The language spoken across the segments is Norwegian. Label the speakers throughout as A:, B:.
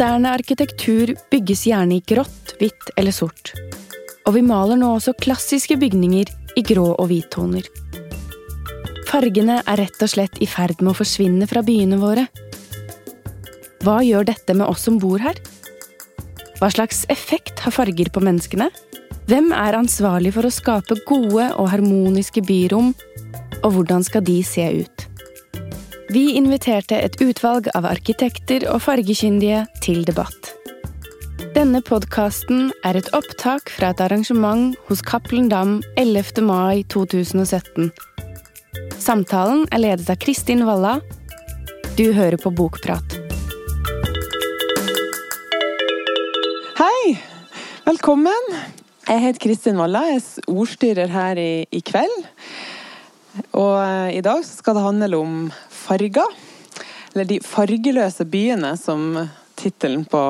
A: Moderne arkitektur bygges gjerne i grått, hvitt eller sort. Og vi maler nå også klassiske bygninger i grå og hvittoner. Fargene er rett og slett i ferd med å forsvinne fra byene våre. Hva gjør dette med oss som bor her? Hva slags effekt har farger på menneskene? Hvem er ansvarlig for å skape gode og harmoniske byrom, og hvordan skal de se ut? Vi inviterte et utvalg av arkitekter og fargekyndige til debatt. Denne podkasten er et opptak fra et arrangement hos Cappelen Dam 11. mai 2017. Samtalen er ledet av Kristin Walla. Du hører på Bokprat.
B: Hei! Velkommen. Jeg heter Kristin Walla, jeg er ordstyrer her i, i kveld. Og eh, i dag skal det handle om farger. Eller de fargeløse byene, som tittelen på,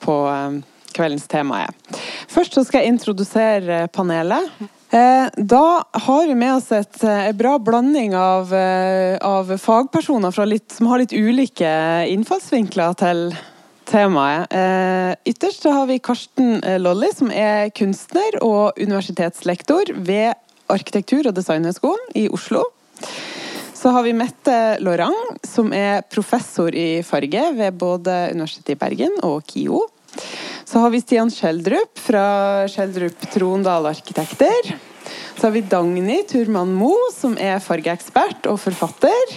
B: på eh, kveldens tema er. Først så skal jeg introdusere panelet. Eh, da har vi med oss et, en bra blanding av, av fagpersoner litt, som har litt ulike innfallsvinkler til temaet. Ytterst har vi Karsten Lolly, som er kunstner og universitetslektor ved Arkitektur- og designhøgskolen i Oslo. Så har vi Mette Laurent, som er professor i farge ved både Universitetet i Bergen og KIO. Så har vi Stian Skjeldrup fra Skjeldrup Trondal Arkitekter. Så har vi Dagny Turman Moe, som er fargeekspert og forfatter.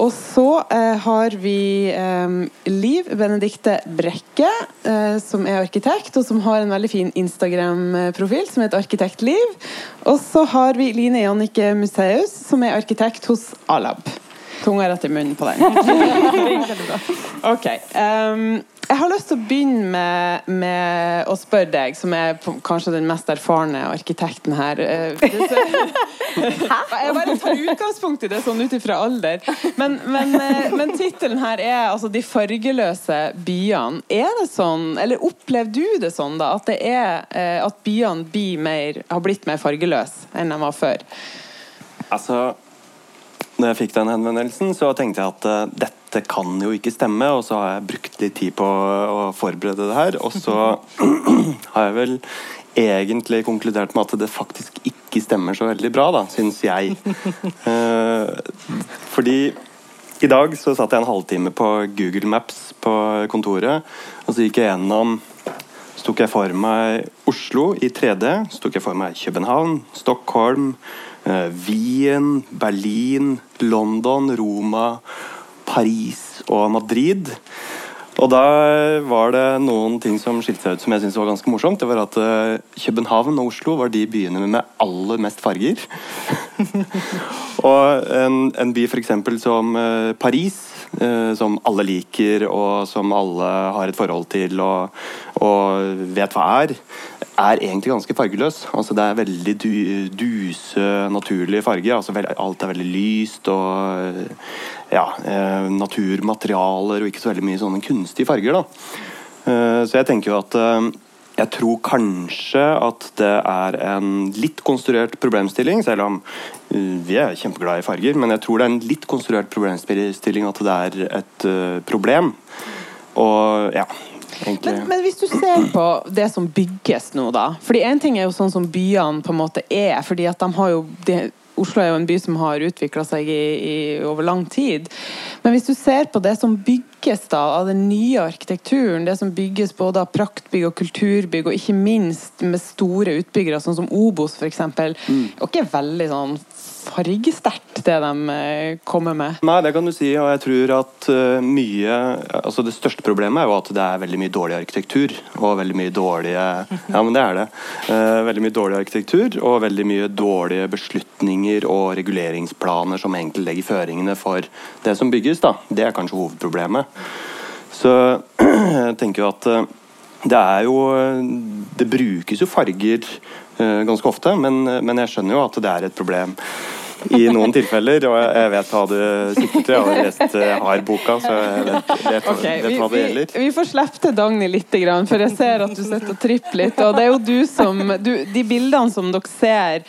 B: Og så eh, har vi eh, Liv Benedikte Brekke, eh, som er arkitekt, og som har en veldig fin Instagram-profil som heter Arkitektliv. Og så har vi Line Jannike Museus, som er arkitekt hos Alab. Tunga rett i munnen på den. ok. Um, jeg har lyst til å begynne med, med, å spørre deg, som er kanskje den mest erfarne arkitekten her. Eh, jeg bare tar utgangspunkt i det sånn ut ifra alder. Men, men, eh, men tittelen her er altså 'De fargeløse byene'. Er det sånn, eller opplever du det sånn, da, at, det er, eh, at byene blir mer, har blitt mer fargeløse enn de var før?
C: Altså når jeg fikk den henvendelsen, så tenkte jeg at uh, dette kan jo ikke stemme, og så har jeg brukt litt tid på å forberede det her. Og så har jeg vel egentlig konkludert med at det faktisk ikke stemmer så veldig bra, da, syns jeg. Uh, fordi i dag så satt jeg en halvtime på Google Maps på kontoret, og så gikk jeg gjennom så tok jeg for meg Oslo i 3D, så tok jeg for meg København, Stockholm, Eh, Wien, Berlin, London, Roma, Paris og Madrid. Og da var det noen ting som skilte seg ut som jeg syntes var ganske morsomt. Det var at eh, København og Oslo var de byene med aller mest farger. og en, en by f.eks. som eh, Paris, som alle liker og som alle har et forhold til og, og vet hva er, er egentlig ganske fargeløs. Altså, det er veldig du, duse, naturlige farger. Altså, alt er veldig lyst og ja, eh, naturmaterialer og ikke så veldig mye sånne kunstige farger. Da. Eh, så jeg tenker jo at eh, jeg tror kanskje at det er en litt konstruert problemstilling, selv om uh, vi er kjempeglade i farger. Men jeg tror det er en litt konstruert problemstilling at det er et uh, problem. Og ja,
B: men, men, hvis du ser på det som bygges nå, da. fordi Én ting er jo sånn som byene på en måte er. fordi at de har jo de, Oslo er jo en by som har utvikla seg i, i, over lang tid. Men hvis du ser på det som bygges da, av den nye arkitekturen, det som bygges både av praktbygg og kulturbygg, og ikke minst med store utbyggere, sånn som Obos f.eks., mm. og ikke veldig sånn fargesterkt, det de eh, kommer med.
C: Nei, det kan du si, og jeg tror at eh, mye altså Det største problemet er jo at det er veldig mye dårlig arkitektur. Og veldig mye dårlige Ja, men det er det. Eh, veldig mye dårlig arkitektur og veldig mye dårlige beslutninger og reguleringsplaner som egentlig legger føringene for det som bygges. da. Det er kanskje hovedproblemet. Så jeg tenker jo at det er jo Det brukes jo farger ganske ofte, men, men jeg skjønner jo at det er et problem i noen tilfeller. Og jeg vet hva du sikter til. Jeg har lest eh, har-boka, så jeg vet, vet,
B: okay,
C: vet hva det gjelder.
B: Vi, vi får slippe til Dagny litt, for jeg ser at du sitter og tripper litt. Og det er jo du som du, De bildene som dere ser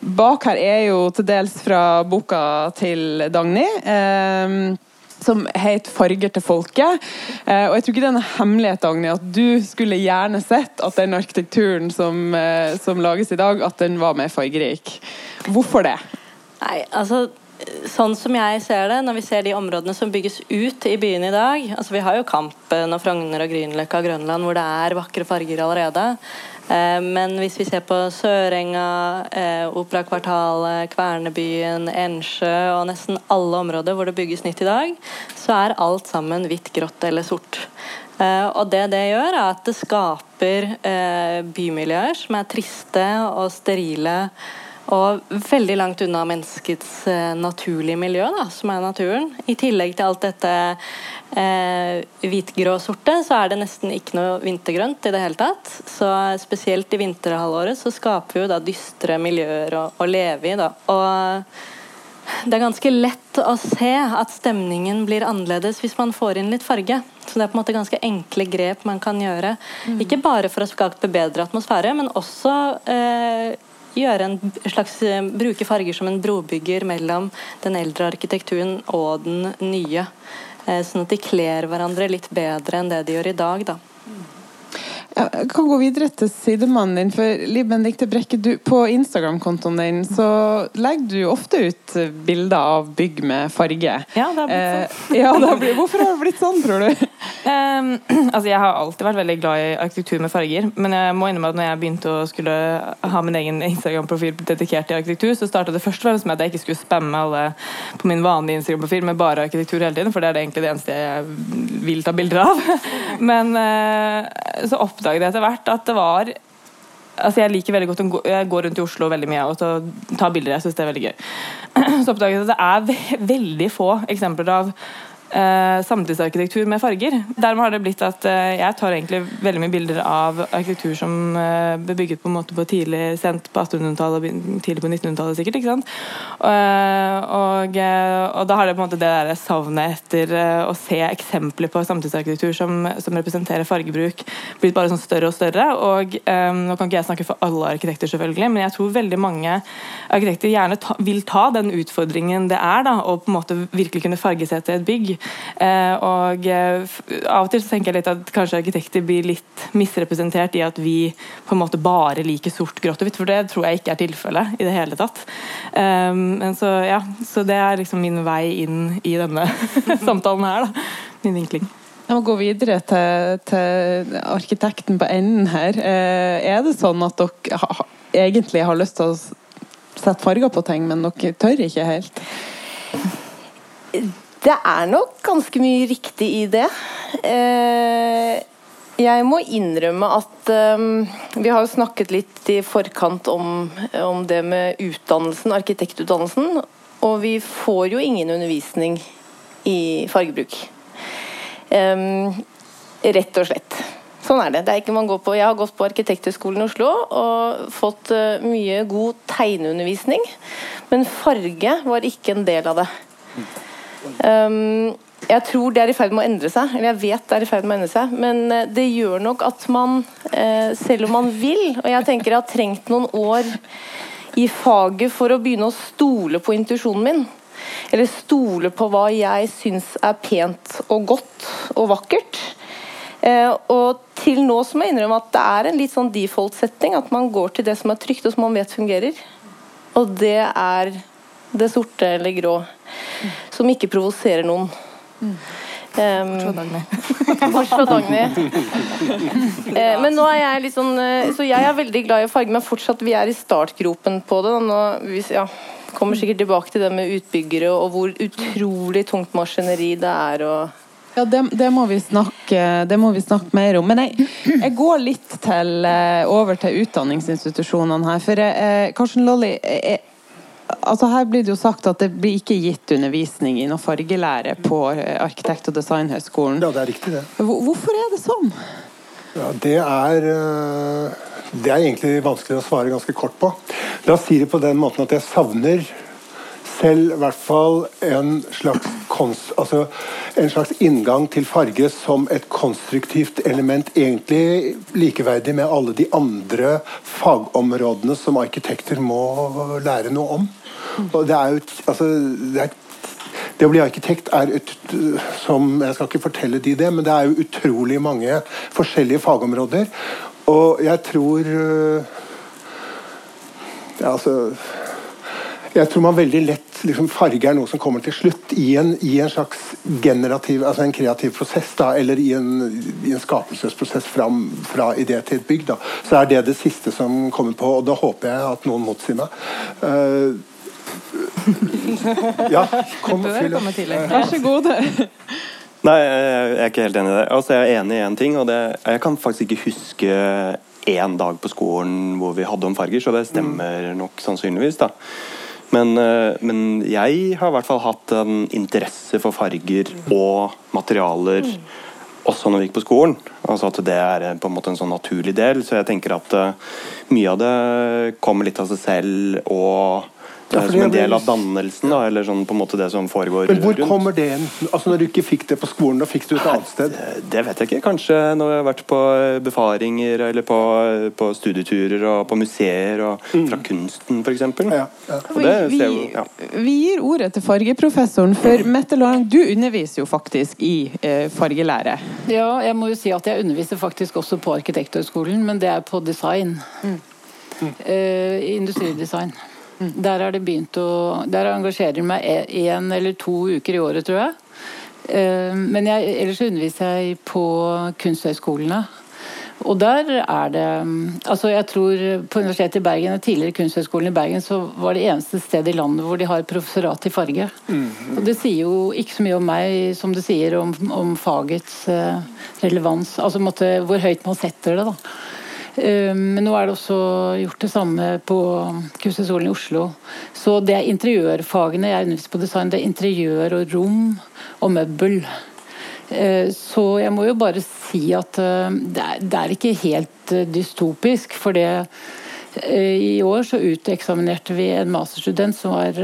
B: bak her, er jo til dels fra boka til Dagny. Um, som het 'Farger til folket'. Eh, og jeg tror ikke det er en hemmelighet Agne at du skulle gjerne sett at den arkitekturen som, eh, som lages i dag, at den var mer fargerik. Hvorfor det?
D: Nei, altså Sånn som jeg ser det, når vi ser de områdene som bygges ut i byene i dag altså Vi har jo Kampen og Frogner og Grünerløkka og Grønland hvor det er vakre farger allerede. Eh, men hvis vi ser på Sørenga, eh, Operakvartalet, Kvernebyen, Ensjø og nesten alle områder hvor det bygges nytt i dag, så er alt sammen hvitt, grått eller sort. Eh, og det det gjør, er at det skaper bymiljøer som er triste og sterile og veldig langt unna menneskets eh, naturlige miljø, da, som er naturen. I tillegg til alt dette eh, hvitgrå-sorte, så er det nesten ikke noe vintergrønt i det hele tatt. Så spesielt i vinterhalvåret så skaper vi jo da dystre miljøer å, å leve i. Da. Og det er ganske lett å se at stemningen blir annerledes hvis man får inn litt farge. Så det er på en måte ganske enkle grep man kan gjøre. Mm. Ikke bare for å skape bedre atmosfære, men også eh, gjøre en slags, eh, bruke farger som en brobygger mellom den eldre arkitekturen og den nye. Eh, sånn at de kler hverandre litt bedre enn det de gjør i dag. da.
B: Jeg kan gå videre til sidemannen din. for Liv Benedicte Brekke, du, På Instagram-kontoen din så legger du ofte ut bilder av bygg med farge.
E: Ja, det har blitt
B: sånn. Eh, ja, det blitt, hvorfor har det blitt sånn, tror du?
E: Um, altså Jeg har alltid vært veldig glad i arkitektur med farger. Men jeg må innrømme at når jeg begynte å skulle ha min egen Instagram-profil dedikert til arkitektur, så starta det først og fremst med at jeg ikke skulle spamme alle på min vanlige Instagram-profil med bare arkitektur hele tiden, for det er det egentlig det eneste jeg vil ta bilder av. Men uh, så oppdaget jeg etter hvert at det var altså Jeg liker veldig godt å gå, rundt i Oslo veldig mye og ta bilder. Jeg syns det er veldig gøy. Så oppdaget jeg at det er veldig få eksempler av eh, samtidsarkitektur med farger. Dermed har det blitt at eh, jeg tar egentlig veldig mye bilder av arkitektur som eh, ble bygget på en måte på tidlig sent på 1800-tallet og tidlig på 1900-tallet sikkert. ikke sant? Og, og, eh, og, da har det på en måte det der savnet etter eh, å se eksempler på samtidsarkitektur som, som, representerer fargebruk, blitt bare sånn større og større. og eh, Nå kan ikke jeg snakke for alle arkitekter, selvfølgelig, men jeg tror veldig mange arkitekter gjerne ta, vil ta den utfordringen det er da, å på en måte virkelig kunne fargesette et bygg. Eh, og eh, av og til så tenker jeg litt at kanskje arkitekter blir litt misrepresentert i at vi på en måte bare liker sort, grått og hvitt, for det tror jeg ikke er tilfellet i det hele tatt. Eh, men så ja, så det er liksom min vei inn i denne samtalen her, da. Min vinkling.
B: Jeg må gå videre til, til, arkitekten på enden her. Er det sånn at dere ha, egentlig har lyst til å sette farger på ting, men dere tør ikke helt?
D: Det er nok ganske mye riktig i det. Eh, jeg må innrømme at um, vi har jo snakket litt i forkant om, det med utdannelsen, arkitektutdannelsen. Og vi får jo ingen undervisning i fargebruk. Um, rett og slett. Sånn er det. det er. Jeg har gått på Arkitekthøgskolen i Oslo og fått mye god tegneundervisning. Men farge var ikke en del av det. Um, jeg tror det er i ferd med å endre seg, eller jeg vet det er i ferd med å endre seg. Men uh, det gjør nok at man, uh, selv om man vil Og jeg tenker jeg har trengt noen år i faget for å begynne å stole på intuisjonen min. Eller stole på hva jeg syns er pent og godt og vakkert. Uh, og til nå så må jeg innrømme at det er en litt sånn default-setting. At man går til det som er trygt og som man vet fungerer. Og det er det sorte eller grå. Som ikke provoserer noen.
E: Um, Bortsett
D: fra Dagny. eh, men nå er jeg litt sånn eh, Så jeg er veldig glad i farge, men fortsatt vi er i startgropen på det. Nå, vi ja, kommer sikkert tilbake til det med utbyggere og hvor utrolig tungt maskineri det er. og
B: ja, det, det, må snakke, det, må vi snakke, mer om. Men jeg, jeg går litt til, eh, over til utdanningsinstitusjonene her. For eh, Karsten Lolly, altså Her blir det jo sagt at det blir ikke gitt undervisning i noe fargelære på Arkitekt- og designhøgskolen.
F: Ja, det er riktig det.
B: Hvorfor er det sånn?
F: Ja, det er eh, Det er egentlig vanskelig å svare ganske kort på. La oss si det på den måten at jeg savner selv i hvert fall en slags, konst, altså en slags inngang til farge som et konstruktivt element, egentlig likeverdig med alle de andre fagområdene som arkitekter må lære noe om. Og det er jo altså, det er Det å bli arkitekt er ut, som Jeg skal ikke fortelle de det, men det er jo utrolig mange forskjellige fagområder. Og jeg tror øh, ja, altså jeg tror man veldig lett liksom, Farge er noe som kommer til slutt i en, i en slags generativ, altså en kreativ prosess, da, eller i en, i en skapelsesprosess fram, fra idé til et bygg. Da. Så er det det siste som kommer på, og da håper jeg at noen motsier meg. Uh, ja, kom,
E: og fyll opp.
B: Vær så god.
C: Nei, jeg er ikke helt enig i det. Altså, jeg er enig i én ting, og det, jeg kan faktisk ikke huske én dag på skolen hvor vi hadde om farger, så det stemmer nok sannsynligvis. da. Men, eh, men, jeg har i hvert fall hatt en interesse for farger og materialer også når vi gikk på skolen. Altså at det er på en måte en sånn naturlig del. Så jeg tenker at uh, mye av det kommer litt av seg selv. og det er som en del av dannelsen, da, eller sånn på en måte det som foregår
F: Men hvor rundt. kommer det inn? Altså Når du ikke fikk det på skolen, da fikk du et annet sted?
C: Det vet jeg ikke. Kanskje når jeg har vært på befaringer, eller på, på studieturer og på museer, og mm. fra kunsten f.eks. Ja, ja.
B: vi, ja. vi, gir ordet til fargeprofessoren, for Mette Lang, du underviser jo faktisk i eh, fargelære.
G: Ja, jeg må jo si at jeg underviser faktisk også på Arkitekthøgskolen, men det er på design. Mm. Mm. Eh, industridesign. Der har det begynt å Der engasjerer jeg meg én eller to uker i året, tror jeg. Eh, men jeg, ellers underviser jeg på kunsthøyskolene. Og der er det altså jeg tror På Universitetet i Bergen, tidligere Kunsthøgskolen i Bergen, så var det eneste stedet i landet hvor de har professorat i farge. Mm. Og Det sier jo ikke så mye om meg som det sier om, om fagets eh, relevans. Altså måtte, hvor høyt man setter det. da. Ehm, men nå er det også gjort det samme på Kunsthøgskolen i Oslo. Så det er interiørfagene jeg underviser på design. Det er interiør og rom og møbel. Ehm, så jeg må jo bare si at eh, det er, ikke helt eh, dystopisk. For det eh, i år så uteksaminerte vi en masterstudent som var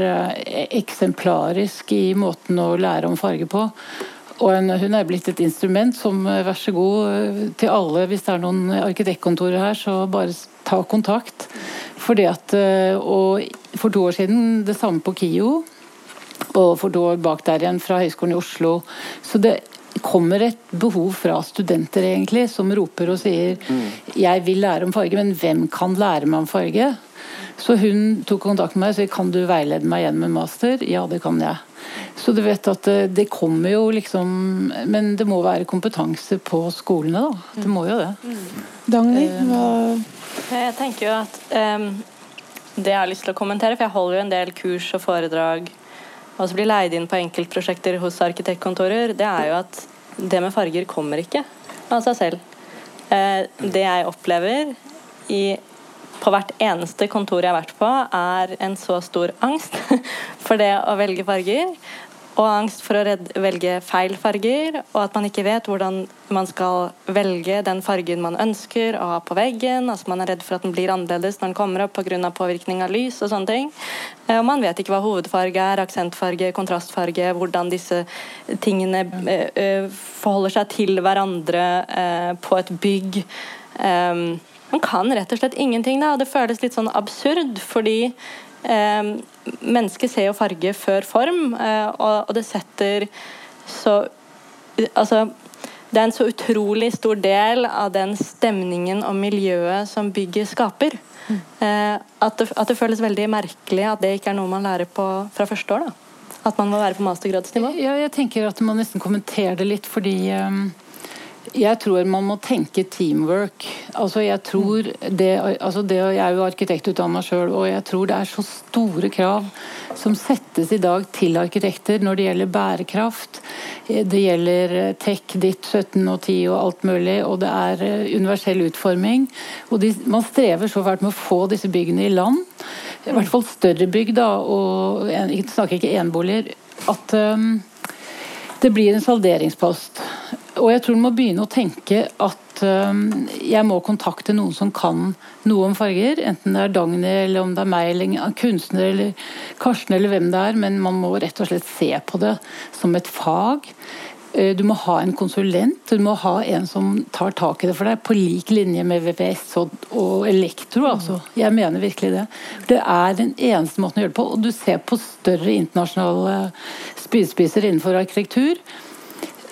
G: eksemplarisk i måten å lære om farge på. Og hun er blitt et instrument som eh, vær så god eh, til alle, hvis det er noen arkitektkontorer her, så bare ta kontakt. Fordi at, eh, og For to år siden det samme på KIO, og for to år bak der igjen fra Høgskolen i Oslo. Så det kommer et behov fra studenter egentlig, som roper og sier mm. 'jeg vil lære om farge', men hvem kan lære meg om farge? Så hun tok kontakt med meg og sa 'kan du veilede meg gjennom en master'? Ja, det kan jeg. Så du vet at det, kommer jo liksom Men det må være kompetanse på skolene, da. Det må jo det. Mm.
B: Dagny, eh, hva
D: Jeg tenker jo at um, det jeg har lyst til å kommentere, for jeg holder jo en del kurs og foredrag og så blir leid inn på enkeltprosjekter hos arkitektkontorer, det er jo at det med farger kommer ikke av seg selv. Uh, det jeg opplever i på hvert eneste kontor jeg har vært på, er en så stor angst for det å velge farger. Og angst for å velge feil farger, og at man ikke vet hvordan man skal velge den fargen man ønsker å ha på veggen. altså Man er redd for at den blir annerledes når den kommer opp pga. påvirkning av lys. Og sånne ting. Eh, og man vet ikke hva hovedfarge er, aksentfarge, kontrastfarge, hvordan disse tingene eh, eh, forholder seg til hverandre på et bygg. Um, man kan rett og slett ingenting, da. Og det føles litt sånn absurd, fordi eh, mennesket ser jo farge før form, eh, og, og, det setter så Altså det er en så utrolig stor del av den stemningen og miljøet som bygget skaper. Mm. Eh, at, det, at, det, føles veldig merkelig at det ikke er noe man lærer på fra første år. da. At man må være på mastergradsnivå.
G: Ja, jeg tenker at man nesten kommenterer det litt, fordi um jeg tror man må tenke teamwork. Altså jeg tror det, altså det Jeg er jo arkitektutdanna sjøl, og jeg tror det er så store krav som settes i dag til arkitekter når det gjelder bærekraft. Det gjelder tech, ditt 17 og 10 og alt mulig, og det er eh, universell utforming. Og de, man strever så fælt med å få disse byggene i land. I hvert fall større bygg, da, og jeg snakker ikke enboliger. At um, det blir en salderingspost. Og jeg tror du må begynne å tenke at um, jeg må kontakte noen som kan noe om farger. Enten det er Dagny, eller om det er meg, eller kunstner, eller Karsten, eller hvem det er. Men man må rett og slett se på det som et fag. Eh, du må ha en konsulent, du må ha en som tar tak i det for deg, på lik linje med VVS og, og elektro. Altså. Jeg mener virkelig det. Det er den eneste måten å gjøre det på. Og du ser på større internasjonale spydspisser innenfor arkitektur.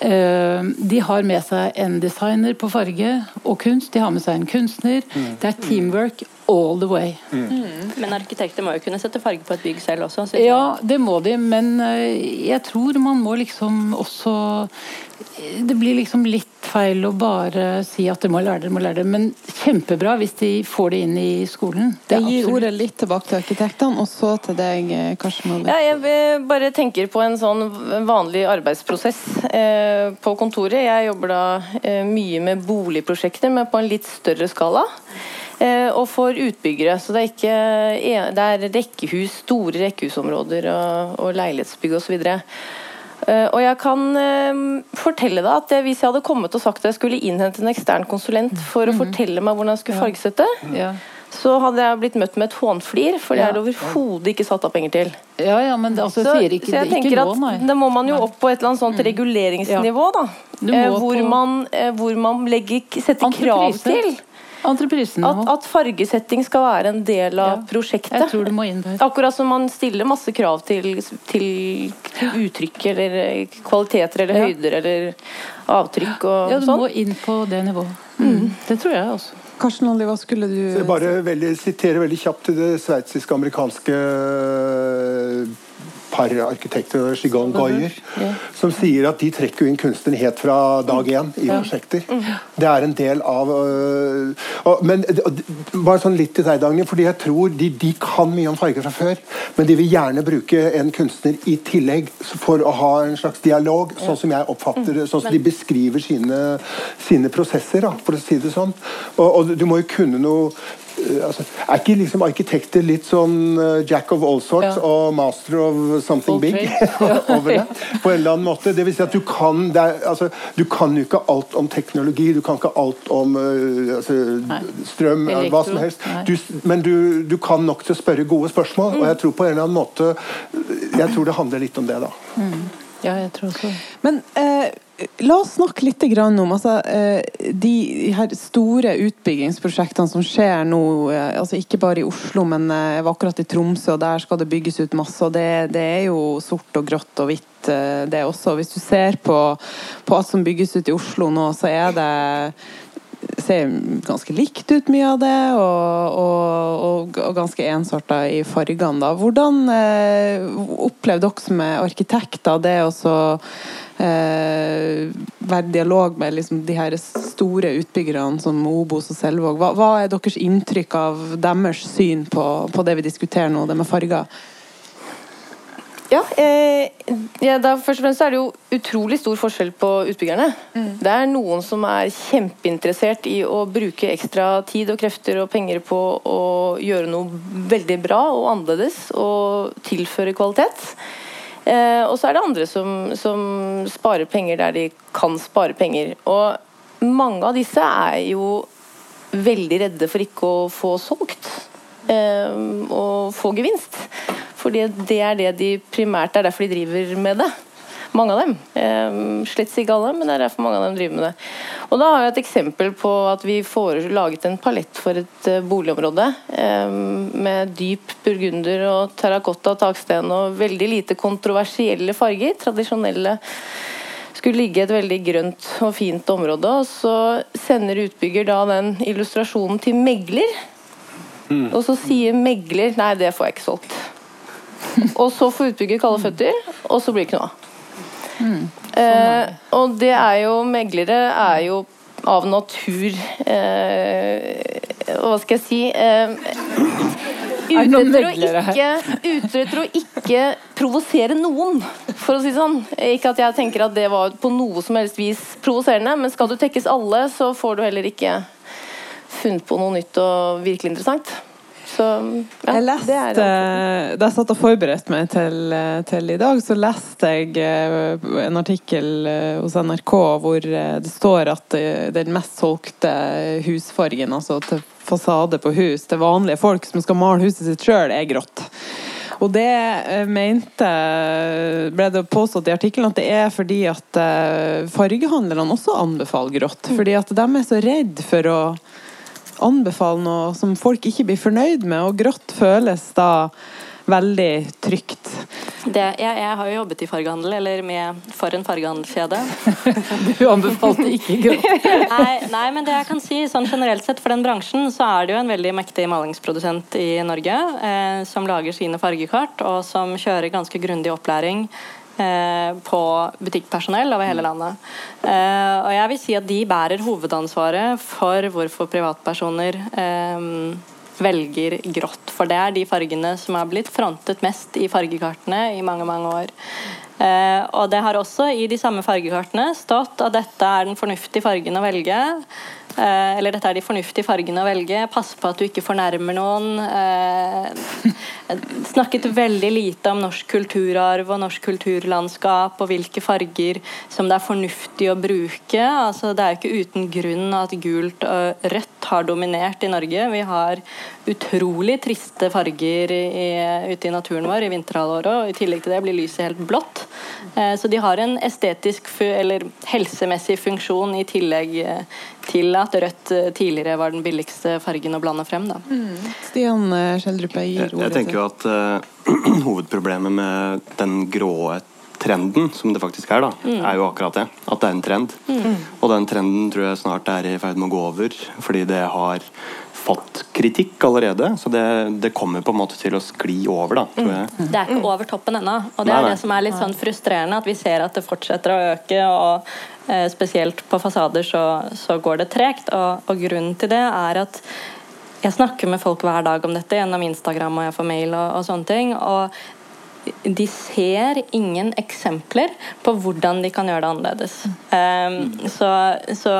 G: Eh, De har med seg en designer på farge og kunst, de har med seg en kunstner. Det er teamwork all the way.
D: Men arkitekter må jo kunne sette farge på et bygg selv også.
G: Ja, det må de, men eh, jeg tror man må liksom også Det blir liksom litt feil å bare si at de må lære det, de må lære det. Men kjempebra hvis de får det inn i skolen. Det
B: Jeg gir
G: absolutt-
B: ordet litt tilbake til arkitektene, og så til deg, eh, Karsten Molle.
H: Ja, jeg eh, bare tenker på en sånn vanlig arbeidsprosess eh, på kontoret. Jeg jobber da eh, mye med boligprosjekter, men på en litt større skala. Eh, og for utbyggere. Så det er ikke det er rekkehus, store rekkehusområder og, og leilighetsbygg osv. Uh, og jeg kan eh, fortelle deg at Hvis jeg hadde kommet og sagt at jeg skulle innhente en ekstern konsulent for å fortelle meg hvordan jeg skulle fargesette,
G: Ja.
H: så hadde jeg blitt møtt med et hånflir, for det er det overhodet ikke satt av penger til.
G: ja, ja, men det, altså,
H: Så,
G: ikke,
H: så jeg
G: ikke
H: tenker
G: nå,
H: at
G: nei.
H: Da må man jo opp på et eller annet sånt reguleringsnivå, da. Eh, hvor, man, eh, hvor man legger, setter krav til. At, at fargesetting skal være en del av
G: Ja.
H: prosjektet.
G: Jeg tror du må inn der.
H: Akkurat som man stiller masse krav til, til uttrykk eller eh, kvaliteter eller
G: Ja.
H: høyder eller avtrykk og
G: Ja, du
H: sånn.
G: må inn på det nivået. Mm. Det tror jeg også.
B: Karsten Olli, hva skulle du
F: Jeg bare veldig, sitere veldig kjapt til det sveitsiske-amerikanske paret arkitekter, Shigon Goyer, som sier at de trekker inn kunstnere helt fra dag én i prosjekter. Det er en del av øh, og, Men og, bare sånn litt til deg, Dagny, fordi jeg tror de, de kan mye om farger fra før, men de vil gjerne bruke en kunstner i tillegg for å ha en slags dialog, sånn som jeg oppfatter det, sånn som de beskriver sine, sine prosesser, da, for å si det sånn. Og, og du må jo kunne noe altså, Er ikke liksom arkitekter litt sånn øh, jack of all sorts
G: Ja.
F: og master of something
G: All
F: big over det? På en eller annen måte. Det vil si at du kan, det er, altså, du kan jo ikke alt om teknologi, du kan ikke alt om øh, altså, strøm,
G: Elektro.
F: hva som helst. Du, men du, du kan nok til å spørre gode spørsmål, og jeg tror på en eller annen måte Jeg tror det handler litt om det, da.
G: Ja, jeg tror også.
B: Men eh, la oss snakke litt om altså, eh, de store utbyggingsprosjektene som skjer nå. Eh, altså Ikke bare i Oslo, men eh, jeg var akkurat i Tromsø, og der skal det bygges ut masse. og Det, det er jo sort og grått og hvitt, det også. Hvis du ser på, på alt som bygges ut i Oslo nå, så er det ser ganske likt ut, mye av det, og, og, og, og ganske ensarta i fargene. Da. Hvordan eh, opplever dere som er arkitekter det å eh, være i dialog med liksom, de her store utbyggerne som Obos og Selvåg? Hva, hva er deres inntrykk av deres syn på, på det vi diskuterer nå, det med farger?
H: Ja, eh, ja da, først og fremst er det jo utrolig stor forskjell på utbyggerne. Det er noen som er kjempeinteressert i å bruke ekstra tid og krefter og penger på å gjøre noe veldig bra og annerledes og tilføre kvalitet. Eh, og så er det andre som, som sparer penger der de kan spare penger. Og mange av disse er jo veldig redde for ikke å få solgt og få gevinst. Fordi det er det de primært er derfor de driver med det. Mange av dem. Eh, slett ikke alle, men det er derfor mange av dem driver med det. Og Da har jeg et eksempel på at vi får laget en palett for et eh, boligområde eh, med dyp burgunder og terrakotta taksten og veldig lite kontroversielle farger. Tradisjonelle skulle ligge et veldig grønt og fint område. og Så sender utbygger da den illustrasjonen til megler. Og så sier megler nei, det får jeg ikke solgt. Og så får utbygger kalde føtter, og så blir det ikke noe av. Eh, og det er jo Meglere er jo av natur eh, Hva skal jeg si eh, Ute etter ikke, ute etter å ikke provosere noen, for å si det sånn. Ikke at jeg tenker at det var på noe som helst vis provoserende, men skal du tekkes alle, så får du heller ikke funnet på noe nytt og virkelig interessant. Så ja,
B: jeg leste,
H: det det.
B: Da jeg satt og forberedte meg til, til i dag, så leste jeg eh, en artikkel eh, hos NRK hvor eh, det står at den mest solgte husfargen, altså til fasade på hus til vanlige folk som skal male huset sitt sjøl, er grått. Og det mente ble det påstått i artikkelen at det er fordi at eh, fargehandlerne også anbefaler grått. Fordi at de er så redd for å anbefale noe som folk ikke blir fornøyd med, og grått føles da veldig trygt.
D: Det, jeg, jeg, har jo jobbet i fargehandel, eller med, for en fargehandelskjede.
G: du anbefalte ikke grått?
D: nei, nei, men det jeg kan si sånn generelt sett for den bransjen, så er det jo en veldig mektig malingsprodusent i Norge eh, som lager sine fargekart, og som kjører ganske grundig opplæring på butikkpersonell over hele landet. Eh, og jeg vil si at de bærer hovedansvaret for hvorfor privatpersoner eh, velger grått. For det er de fargene som har blitt frontet mest i fargekartene i mange, mange år. Eh, og det har også i de samme fargekartene stått at dette er den fornuftige fargen å velge. Eh, eller dette er de fornuftige fargene å velge. Pass på at du ikke fornærmer noen. Eh, snakket veldig lite om norsk kulturarv og norsk kulturlandskap og hvilke farger som det er fornuftig å bruke. Altså, det er jo ikke uten grunn at gult og rødt har dominert i Norge. Vi har utrolig triste farger i, ute i naturen vår i vinterhalvåret, og i tillegg til det blir lyset helt blått. Eh, så de har en estetisk eller helsemessig funksjon i tillegg til at rødt eh, tidligere var den billigste fargen å blande frem. Da.
B: Mm. Stian eh, Skjeldrup, jeg gir ordet
C: Jeg tenker jo at uh, hovedproblemet med den grå trenden, som det faktisk er, da, mm. er jo akkurat det. At det er en trend. Mm. Og den trenden tror jeg snart er i ferd med å gå over, fordi det har fått kritikk allerede. Så det, det, kommer på en måte til å skli over, da, tror jeg.
D: Mm. Det er ikke over toppen ennå. Og det nei, nei. er det som er litt sånn frustrerende, at vi ser at det fortsetter å øke. og Eh, spesielt på fasader så, så går det tregt. Og, og, grunnen til det er at jeg snakker med folk hver dag om dette gjennom Instagram og jeg får mail og, og sånne ting. og de ser ingen eksempler på hvordan de kan gjøre det annerledes. Um, så, så,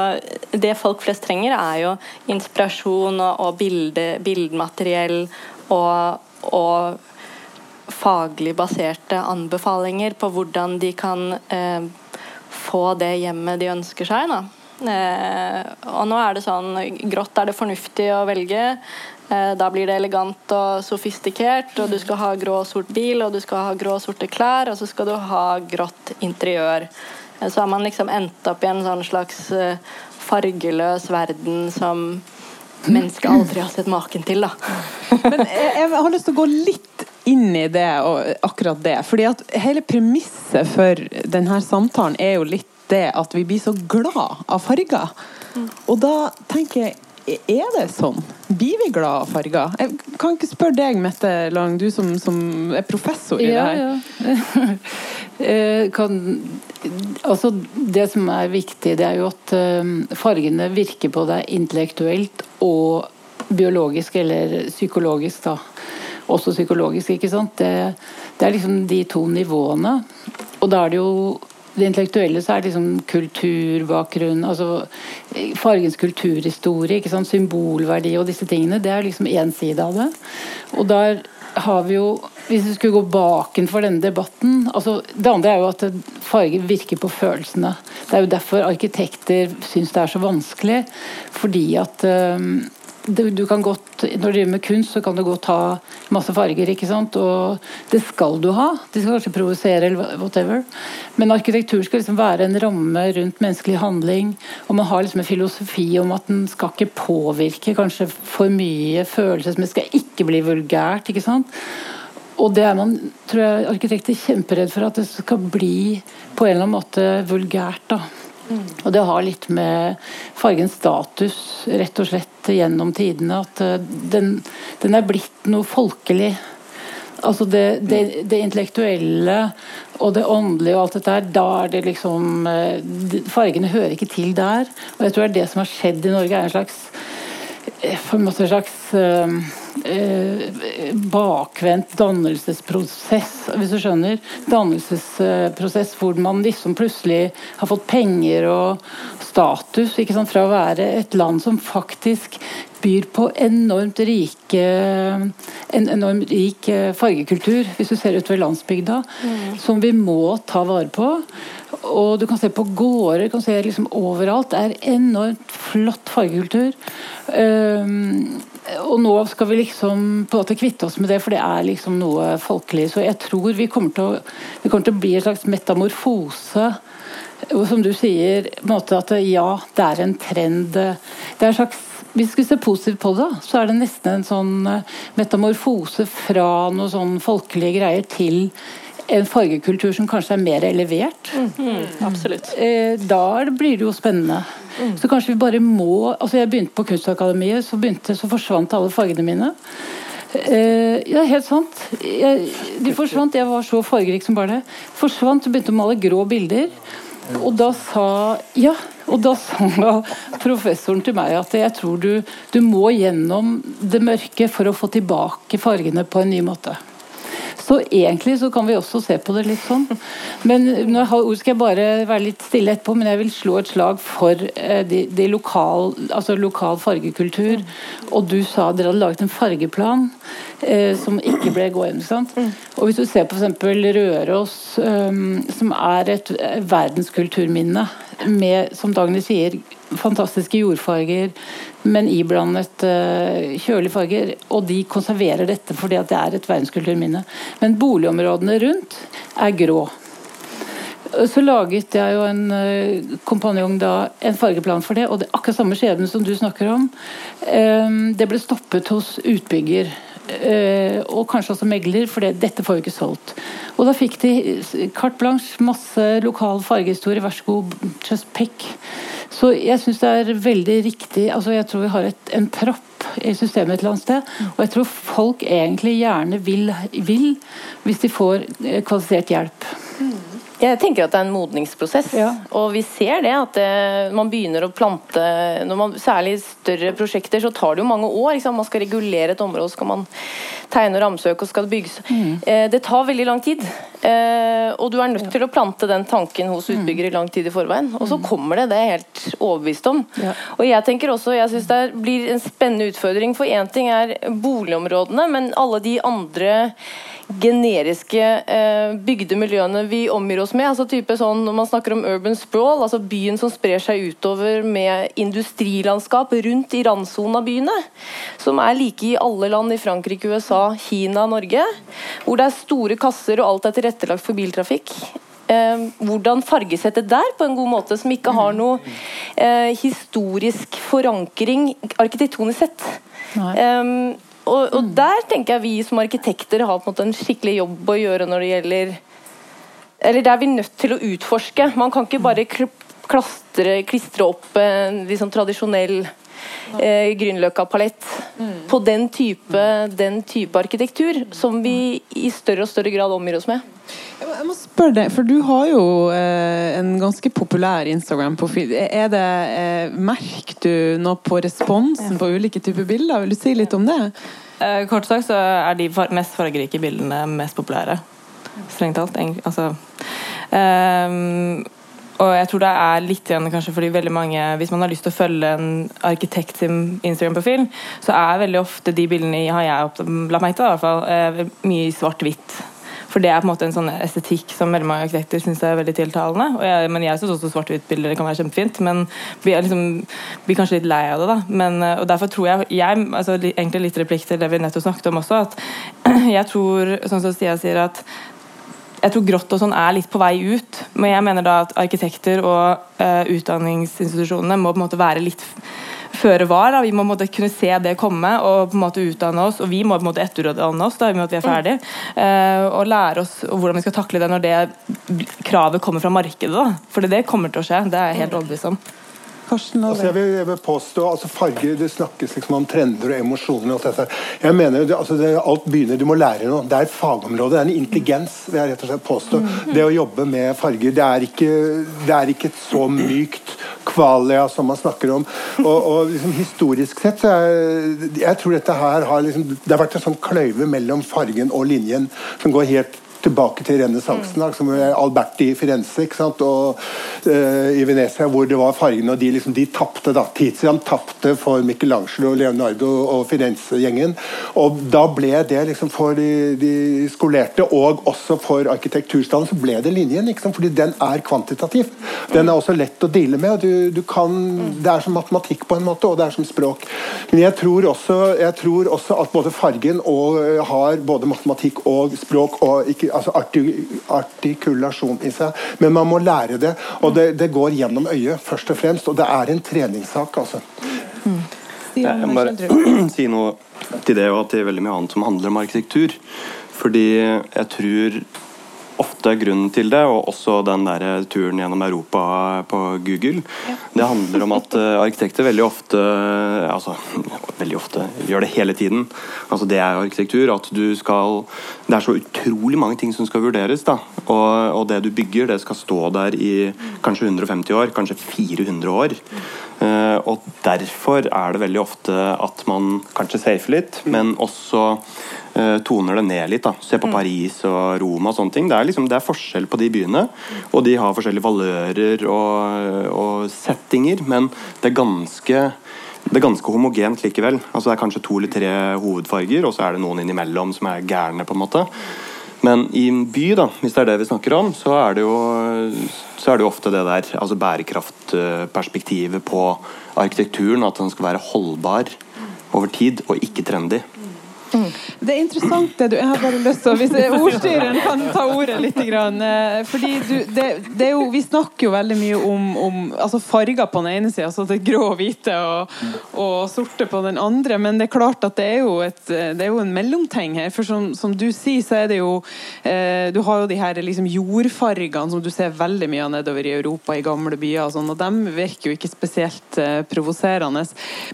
D: det folk flest trenger, er jo inspirasjon og, og bilde, bildemateriell og, og, faglig baserte anbefalinger på hvordan de kan uh, få det hjemmet de ønsker seg. Da. Uh, og nå er det sånn Grått er det fornuftig å velge. Eh, da blir det elegant og sofistikert, og du skal ha grå og sort bil, og du skal ha grå og sorte klær, og så skal du ha grått interiør. Eh, så har man liksom endt opp i en sånn slags eh, fargeløs verden som mennesket aldri har sett maken til. Da.
B: Men jeg, jeg har lyst til å gå litt inn i det og akkurat det. fordi at hele premisset for denne samtalen er jo litt det at vi blir så glad av farger. Mm. Og da tenker jeg er det sånn? Blir vi glad av farger? Jeg kan ikke spørre deg, Mette Lang, du som, som er professor i ja, det her. Ja.
G: Eh, kan, altså, det som er viktig, det er jo at eh, fargene virker på deg intellektuelt og biologisk eller psykologisk. da også psykologisk. ikke sant? Det, det, er liksom de to nivåene. Og da er det jo det intellektuelle så er det liksom kulturbakgrunn, altså fargens kulturhistorie, ikke sant? symbolverdi og disse tingene. Det er liksom én side av det. Og der har vi jo Hvis vi skulle gå bakenfor denne debatten altså Det andre er jo at farger virker på følelsene. Det er jo derfor arkitekter syns det er så vanskelig. Fordi at um, du, du, godt, Når du driver med kunst, så kan du godt ha masse farger, ikke sant? og det skal du ha. De skal kanskje provosere eller whatever. Men arkitektur skal liksom være en ramme rundt menneskelig handling. Og man har liksom en filosofi om at den skal ikke påvirke kanskje for mye følelser, det skal ikke bli vulgært. ikke sant? Og det er man, tror jeg, arkitekter kjemperedd for at det skal bli på en eller annen måte vulgært. da. Og det har litt med fargens status rett og slett gjennom tidene. At eh, den, den er blitt noe folkelig. Altså det, det, det, intellektuelle og det åndelige og alt dette her, da er det liksom eh, Fargene hører ikke til der. Og jeg tror det er det som har skjedd i Norge, er en slags eh, en slags eh, bakvendt dannelsesprosess, hvis du skjønner. Dannelsesprosess hvor man liksom plutselig har fått penger og status ikke sant, fra å være et land som faktisk byr på enormt rike en enormt rik fargekultur, hvis du ser utover landsbygda, mm. som vi må ta vare på. Og du kan se på gårder, du kan se liksom overalt. Det er enormt flott fargekultur. Um, og nå skal vi liksom på en måte kvitte oss med det, for det er liksom noe folkelig. Så jeg tror vi kommer til å, kommer til å bli en slags metamorfose. Og som du sier, at ja, det er en trend. Det er en slags hvis vi ser positivt på det, så er det nesten en sånn metamorfose fra noe sånn folkelige greier til en fargekultur som kanskje er mer elevert.
D: Absolutt.
G: Eh, da blir det jo spennende. Så kanskje vi bare må altså Jeg begynte på Kunstakademiet, så, begynte, så forsvant alle fargene mine. Eh, ja, helt sant. Jeg, de forsvant. Jeg var så fargerik som bare det. Forsvant, begynte å male grå bilder. Og da sa Ja, og da sa professoren til meg at jeg tror du, du må gjennom det mørke for å få tilbake fargene på en ny måte. Så egentlig så kan vi også se på det litt sånn. Men nå skal jeg bare være litt stille etterpå, men jeg vil slå et slag for eh, de, de lokal, altså lokal fargekultur. Og du sa dere hadde laget en fargeplan eh, som ikke ble gående. Sant? Og hvis du ser på f.eks. Røros, um, som er et verdenskulturminne med, som Dagny sier, fantastiske jordfarger, men iblandet uh, kjølige farger. Og de konserverer dette fordi det er et verdenskulturminne. Men boligområdene rundt er grå. Så laget jeg og en uh, kompanjong da en fargeplan for det, og det er akkurat samme skjebne som du snakker om. Um, det ble stoppet hos utbygger. Uh, og kanskje også megler, for det, dette får jo ikke solgt. Og da fikk de carte blanche, masse lokal fargehistorie, vær så god, just pick. Så jeg syns det er veldig riktig altså Jeg tror vi har et, en propp i systemet et eller annet sted. Og jeg tror folk egentlig gjerne vil, vil hvis de får eh, kvalifisert hjelp.
H: Jeg tenker at det er en modningsprosess,
G: Ja.
H: og vi ser det at det, man begynner å plante når man, Særlig større prosjekter så tar det jo mange år. Man skal regulere et område, så skal man tegne og ramsøke og skal det bygges. Eh, det tar veldig lang tid. Eh, og du er nødt til å plante den tanken hos utbygger i lang tid i forveien. Og så kommer det, det er jeg helt overbevist om.
G: Ja.
H: Og jeg tenker også, jeg synes det blir en spennende utfordring, for én ting er boligområdene, men alle de andre generiske eh, bygde miljøene vi omgir oss med. altså type sånn Når man snakker om urban sprawl, altså byen som sprer seg utover med industrilandskap rundt i randsonen av byene, som er like i alle land i Frankrike, USA, Kina, Norge. Hvor det er store kasser og alt er tilrettelagt for biltrafikk. Eh, hvordan fargesette der på en god måte, som ikke har noe eh, historisk forankring arkitektonisk sett. Um, og, og der tenker jeg vi som arkitekter har på en måte en skikkelig jobb å gjøre når det gjelder Eller der er vi nødt til å utforske. Man kan ikke bare klastre, klistre opp en liksom tradisjonell eh, Grünerløkka-palett på den type, den type arkitektur som vi i større og større grad omgir oss med.
B: Jeg må- Jeg må spørre deg, for du har jo eh, en ganske populær Instagram-profil. Er det, eh, Merker du noe på responsen på ulike typer bilder? Vil du si litt om det?
E: Eh, Kort sagt så er de mest fargerike bildene mest populære. Strengt talt. Altså, ehm, og jeg tror det er litt igjen kanskje fordi veldig mange Hvis man har lyst til å følge en arkitekt sin Instagram-profil, så er veldig ofte de bildene har jeg lagt meg til, i hvert fall, eh, mye svart-hvitt. For det er på en måte en sånn estetikk som veldig mange arkitekter syns er veldig tiltalende. Jeg, men jeg syns også svart-hvitt-bilder kan være kjempefint, men vi er liksom, blir kanskje litt lei av det. da. Men, eh, og Derfor tror jeg, jeg altså egentlig litt replikk til det vi nettopp snakket om også, at jeg tror, sånn som Stia sier, at jeg tror grått og sånn er litt på vei ut. Men jeg mener da at arkitekter og uh, utdanningsinstitusjonene må på en måte være litt føre var. Vi må måte kunne se det komme og på en måte utdanne oss. Og vi må på en måte etterutdanne oss da, at vi er ferdig. Uh, og lære oss hvordan vi skal takle det når det kravet kommer fra markedet. For det kommer til å skje. Det er jeg helt overbevist om.
B: Karsten
F: Altså, jeg, vil, jeg vil påstå altså farger, Det snakkes liksom om trender og emosjoner. og alt. Jeg mener, det, altså, det, Alt begynner, Du må lære noe. Det er et fagområde. Det er en intelligens. vil jeg rett og slett påstå. Det å jobbe med farger, det er ikke, det er ikke et så mykt kvalia som man snakker om. Og, og liksom, Historisk sett så er, jeg tror dette her har liksom, det har vært en sånn kløyve mellom fargen og linjen som går helt tilbake til renessansen, da, som er Alberti i Firenze ikke sant? og uh, i Venezia, hvor det var fargene, og de liksom, de tapte. Tizian tapte for Michelangelo, Leonardo og Firenze-gjengen. Og da ble det liksom for de, de skolerte, og også for arkitekturstanden, så ble det linjen. ikke sant? Fordi den er kvantitativ. Den er også lett å deale med. og du, du kan, Det er som matematikk på en måte, og det er som språk. Men jeg tror også, jeg tror også at både fargen og, eh, har både matematikk og språk og ikke, altså artikulasjon i seg. Men man må lære det, og det, det går gjennom øyet først og fremst. Og det er en treningssak, altså.
C: Jeg må bare si noe til det og at det er veldig mye annet som handler om arkitektur. Fordi jeg tror ofte grunnen til det, og også den der turen gjennom Europa på Google. Det handler om at uh, arkitekter veldig ofte altså veldig ofte gjør det hele tiden. Altså Det er arkitektur. at du skal Det er så utrolig mange ting som skal vurderes. da, og, og det du bygger, det skal stå der i kanskje 150 år, kanskje 400 år. Uh, og derfor er det veldig ofte at man kanskje safer litt, men også uh, toner det ned litt. da, Se på Paris og Roma og sånne ting. Det er, liksom, det er forskjell på de byene, og de har forskjellige valører og, og settinger, men det er ganske det er ganske homogent likevel. Altså Det er kanskje to eller tre hovedfarger, og så er det noen innimellom som er gærne. på en måte. Men i en by, da, hvis det er det vi snakker om, så er det jo, er det jo ofte det der altså bærekraftperspektivet på arkitekturen. At den skal være holdbar over tid, og ikke trendy.
B: Det er interessant det du Jeg har bare lyst til Hvis ordstyreren kan ta ordet litt. Grann, eh, fordi du, det, det jo, Vi snakker jo veldig mye om, om altså farger på den ene sida, altså det grå og hvite og, og, sorte på den andre. Men det er klart at det er jo, et, det er jo en mellomting her. For som, som, du sier, så er det jo eh, Du har jo de her liksom jordfargene som du ser veldig mye av nedover i Europa, i gamle byer og sånn, og de virker jo ikke spesielt eh, provoserende.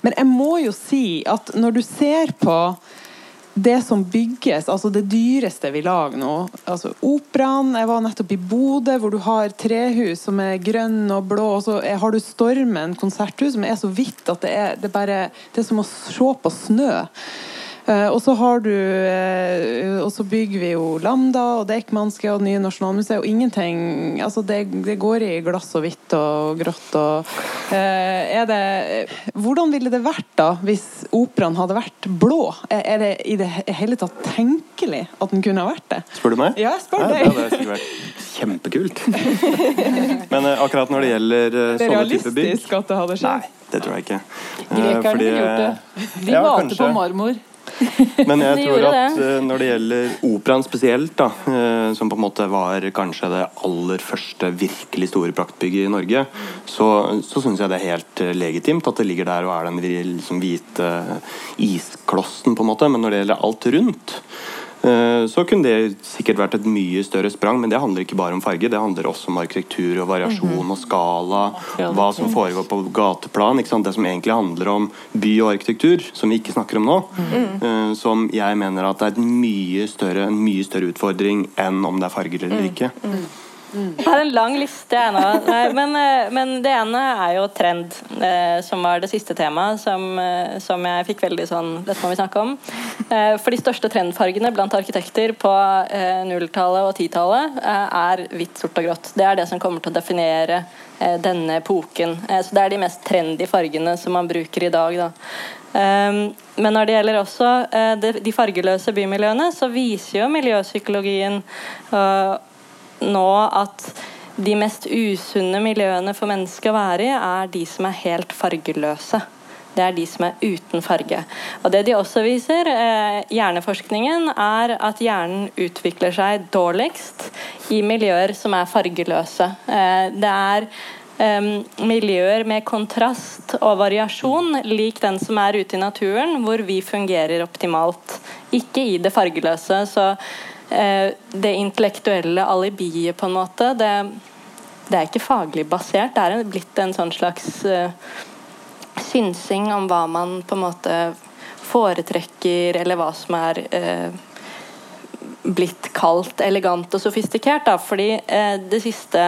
B: Men jeg må jo si at når du ser på det som bygges, altså det dyreste vi lager nå altså Operaen Jeg var nettopp i Bodø, hvor du har trehus som er grønne og blå. Og så har du Stormen konserthus, som er så hvitt at det er, det bare, det er som å se på snø. Eh, og så har du eh, Og så bygger vi jo Lambda og Deichmanske og det nye Nasjonalmuseet, og ingenting Altså, det, det, går i glass og hvitt og grått og eh, Er det Hvordan ville det vært da hvis operaen hadde vært blå? Er det i det hele tatt tenkelig at den kunne ha vært det?
C: Spør du meg?
B: Ja, jeg spør
C: ja,
B: deg.
C: Det hadde sikkert vært kjempekult. Men akkurat når det gjelder
B: sånne typer bygg Det er realistisk at det hadde skjedd?
C: Nei, det tror jeg ikke.
G: Grekerne ville gjort det. De ja, malte på marmor.
C: Men jeg tror at. Eh, når det gjelder operaen spesielt, da, eh, som på en måte var kanskje det aller første virkelig store praktbygget i Norge, så, så syns jeg det er helt eh, legitimt at det ligger der og er den liksom hvite isklossen, på en måte. Men når det gjelder alt rundt, så kunne det sikkert vært et mye større sprang, men det handler ikke bare om farge. Det handler også om arkitektur og variasjon mhm. og skala. Hva som foregår på gateplan. Det som egentlig handler om by og arkitektur, som vi ikke snakker om nå. Mm. Som jeg mener at er er mye større, en mye større utfordring enn om det er farger eller mm. ikke. Mm.
D: Jeg har en lang liste. Men, eh, men, det ene er jo trend, eh, som var det siste temaet, som, eh, som, jeg fikk veldig sånn Dette må vi snakke om. For de største trendfargene blant arkitekter på nulltallet og titallet er hvitt, sort og grått. Det er det som kommer til å definere denne epoken. Så det er de mest trendy fargene som man bruker i dag. Da. Men når det gjelder også de fargeløse bymiljøene, så viser jo miljøpsykologien nå at de mest usunne miljøene for mennesker å være i, er de som er helt fargeløse. Det er de som er uten farge. Og Det de også viser, eh, hjerneforskningen, er at hjernen utvikler seg dårligst i miljøer som er fargeløse. Eh, det er Um, miljøer med kontrast og variasjon, lik den som er ute i naturen, hvor vi fungerer optimalt. Ikke i det fargeløse. så det intellektuelle alibiet, på en måte, det, det, er ikke faglig basert. Det er blitt en sånn slags uh, synsing om hva man på en måte foretrekker, eller hva som er uh, blitt kalt elegant og sofistikert. Da. Fordi det siste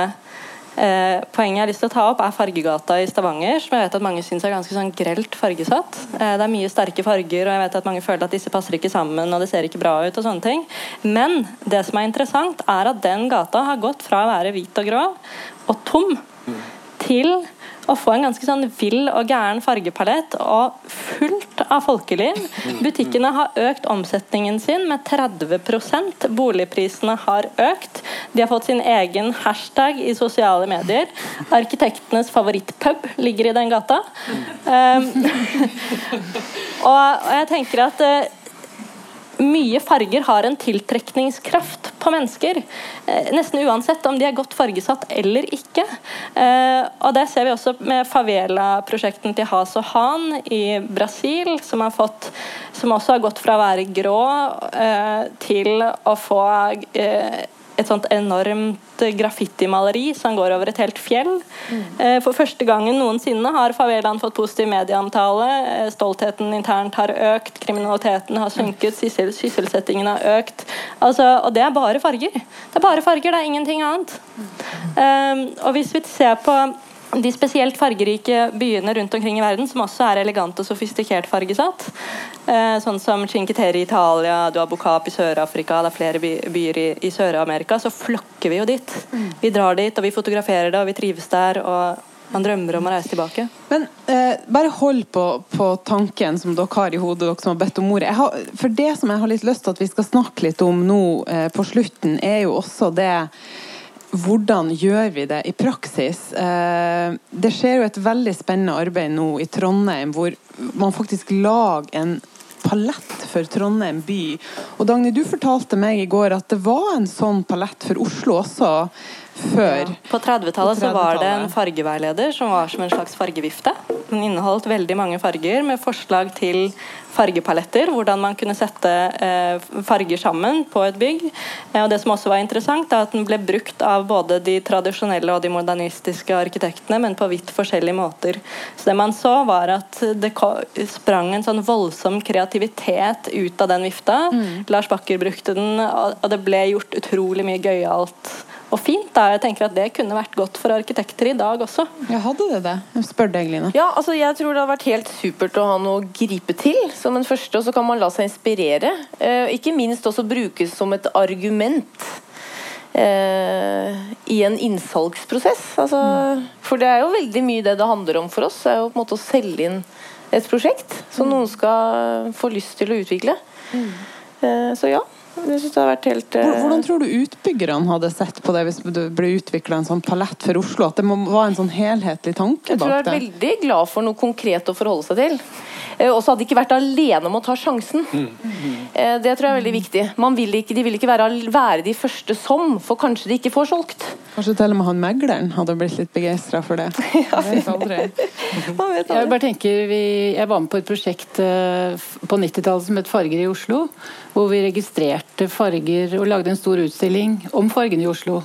D: Eh, poenget jeg har lyst til å ta opp, er Fargegata i Stavanger, som jeg vet at mange syns er ganske sånn grelt fargesatt. Eh, det er mye sterke farger, og jeg vet at mange føler at disse passer ikke sammen, og det ser ikke bra ut, og sånne ting. Men det som er interessant, er at den gata har gått fra å være hvit og grå og tom til å få en ganske sånn vill og gæren fargepalett og fullt av folkeliv. Butikkene har økt omsetningen sin med 30% Boligprisene har økt. De har fått sin egen hashtag i sosiale medier. Arkitektenes favorittpub ligger i den gata. Um, og, og jeg tenker at uh, mye farger har en tiltrekningskraft på mennesker. Eh, nesten uansett om de er godt fargesatt eller ikke. Eh, og Det ser vi også med favela-prosjektene til Has og Han i Brasil, som, har fått, som også har gått fra å være grå eh, til å få et sånt enormt graffitimaleri som går over et helt fjell. Eh, For første gangen noensinne har favelaen fått positiv medieomtale. Eh, Stoltheten internt har økt, kriminaliteten har sunket, syssel- sysselsettingen har økt. Altså, og det er bare farger. Det er bare farger, det er ingenting annet. Eh, Og hvis vi ser på de spesielt fargerike byene rundt omkring i verden, som også er elegant og sofistikert fargesatt. Eh, sånn som Cinque Terre i Italia, du har Bocap i Sør-Afrika, det er flere byer i, Sør-Amerika. Så flokker vi jo dit. Vi drar dit, og vi fotograferer det, og vi trives der. og man drømmer om å reise tilbake.
B: Men eh, bare hold på, på tanken som dere har i hodet, dere som har bedt om ordet. Har, for det som jeg har litt lyst til at vi skal snakke litt om nå eh, på slutten, er jo også det hvordan gjør vi det i praksis? Eh, det skjer jo et veldig spennende arbeid nå i Trondheim, hvor man faktisk lager en palett for Trondheim by. Og Dagny, du fortalte meg i går at det var en sånn palett for Oslo også før.
D: På 30-tallet
B: På
D: så var det en fargeveileder som var som en slags fargevifte. Den inneholdt veldig mange farger med forslag til fargepaletter, hvordan man kunne sette eh, farger sammen på et bygg. Eh, og det som også var interessant, er at den ble brukt av både de tradisjonelle og de modernistiske arkitektene, men på vidt forskjellige måter. Så det man så, var at det sprang en sånn voldsom kreativitet ut av den vifta. Lars Bakker brukte den, og det ble gjort utrolig mye gøyalt og fint. da. Jeg tenker at Det kunne vært godt for arkitekter i dag også.
B: Ja, hadde det det? Jeg spør deg, Line.
H: Ja, altså jeg tror det har vært helt supert å ha noe å gripe til som en første, og så kan man la seg inspirere. Eh, ikke minst også brukes som et argument eh, i en innsalgsprosess. Altså, For det er jo veldig mye det det handler om for oss, Det er jo på en måte å selge inn et prosjekt som noen skal få lyst til å utvikle. Eh, så ja, det helt
B: uh... Hvordan tror du utbyggerne hadde sett på det hvis det ble utvikla en sånn palett for Oslo? At det må være en sånn helhetlig tanke
H: Jeg tror jeg er veldig glad for noe konkret å forholde seg til. Eh, Og så hadde de ikke vært alene om å ta sjansen. Eh, Det tror jeg er veldig viktig. Man vil ikke, de vil ikke være, være de første som, for kanskje de ikke får solgt.
B: Kanskje til og med han megleren hadde blitt litt begeistra for det. Jeg vet aldri.
H: Man vet
G: Jeg bare tenker, vi, jeg var med på et prosjekt på 90-tallet som het Farger i Oslo. Hvor vi registrerte farger og lagde en stor utstilling om fargene i Oslo.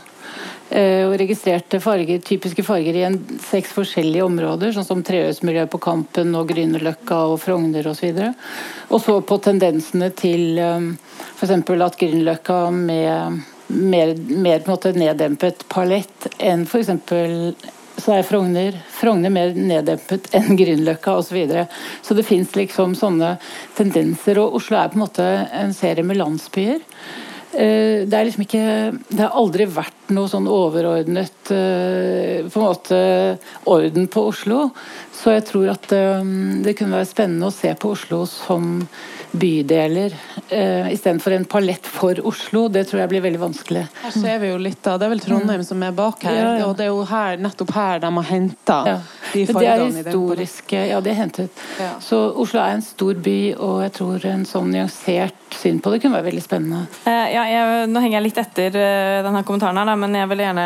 G: Eh, og registrerte farger, typiske farger i en, seks forskjellige områder, sånn som Treøysmiljøet på Kampen og Grünerløkka og Frogner osv. Og, og så på tendensene til f.eks. at Grünerløkka med mer, mer neddempet palett enn f.eks så er Frogner, Frogner mer neddempet enn Grünerløkka osv. Så, videre. så det fins liksom sånne tendenser. Og Oslo er på en måte en serie med landsbyer. Eh, Det liksom ikke Det har aldri vært noe sånn overordnet eh, på en måte orden på Oslo. Så jeg tror at eh, det kunne være spennende å se på Oslo som bydeler uh, istedenfor en palett for Oslo. Det tror jeg blir veldig vanskelig.
B: Her ser vi jo litt av Det er vel Trondheim som er bak her,
G: Ja, ja.
B: og det er jo her, nettopp her de har henta
G: Ja.
B: de
G: fargene. det er historiske Ja, det er hentet.
B: Ja.
G: Så Oslo er en stor by, og jeg tror en sånn nyansert syn på det kunne være veldig spennende.
E: Eh, ja, jeg, nå henger jeg litt etter uh, denne kommentaren, her, da, men jeg vil gjerne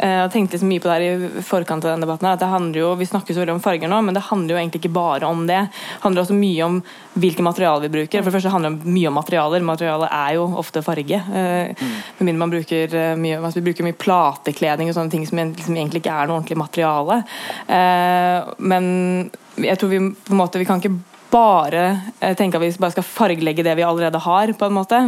E: Jeg har tenkt liksom mye på det her i forkant av denne debatten. her, at det handler jo, Vi snakker så veldig om farger nå, men det handler jo egentlig ikke bare om det. Det handler også mye om hvilke materialer vi bruker. For det første handler det mye om materialer. Materialet er jo ofte farge. Eh, Med mindre man bruker eh, mye, altså vi bruker mye platekledning og sånne ting som egentlig ikke er noe ordentlig materiale. Eh, men jeg tror vi på en måte, vi kan ikke bare tenke at vi bare skal fargelegge det vi allerede har, på en måte,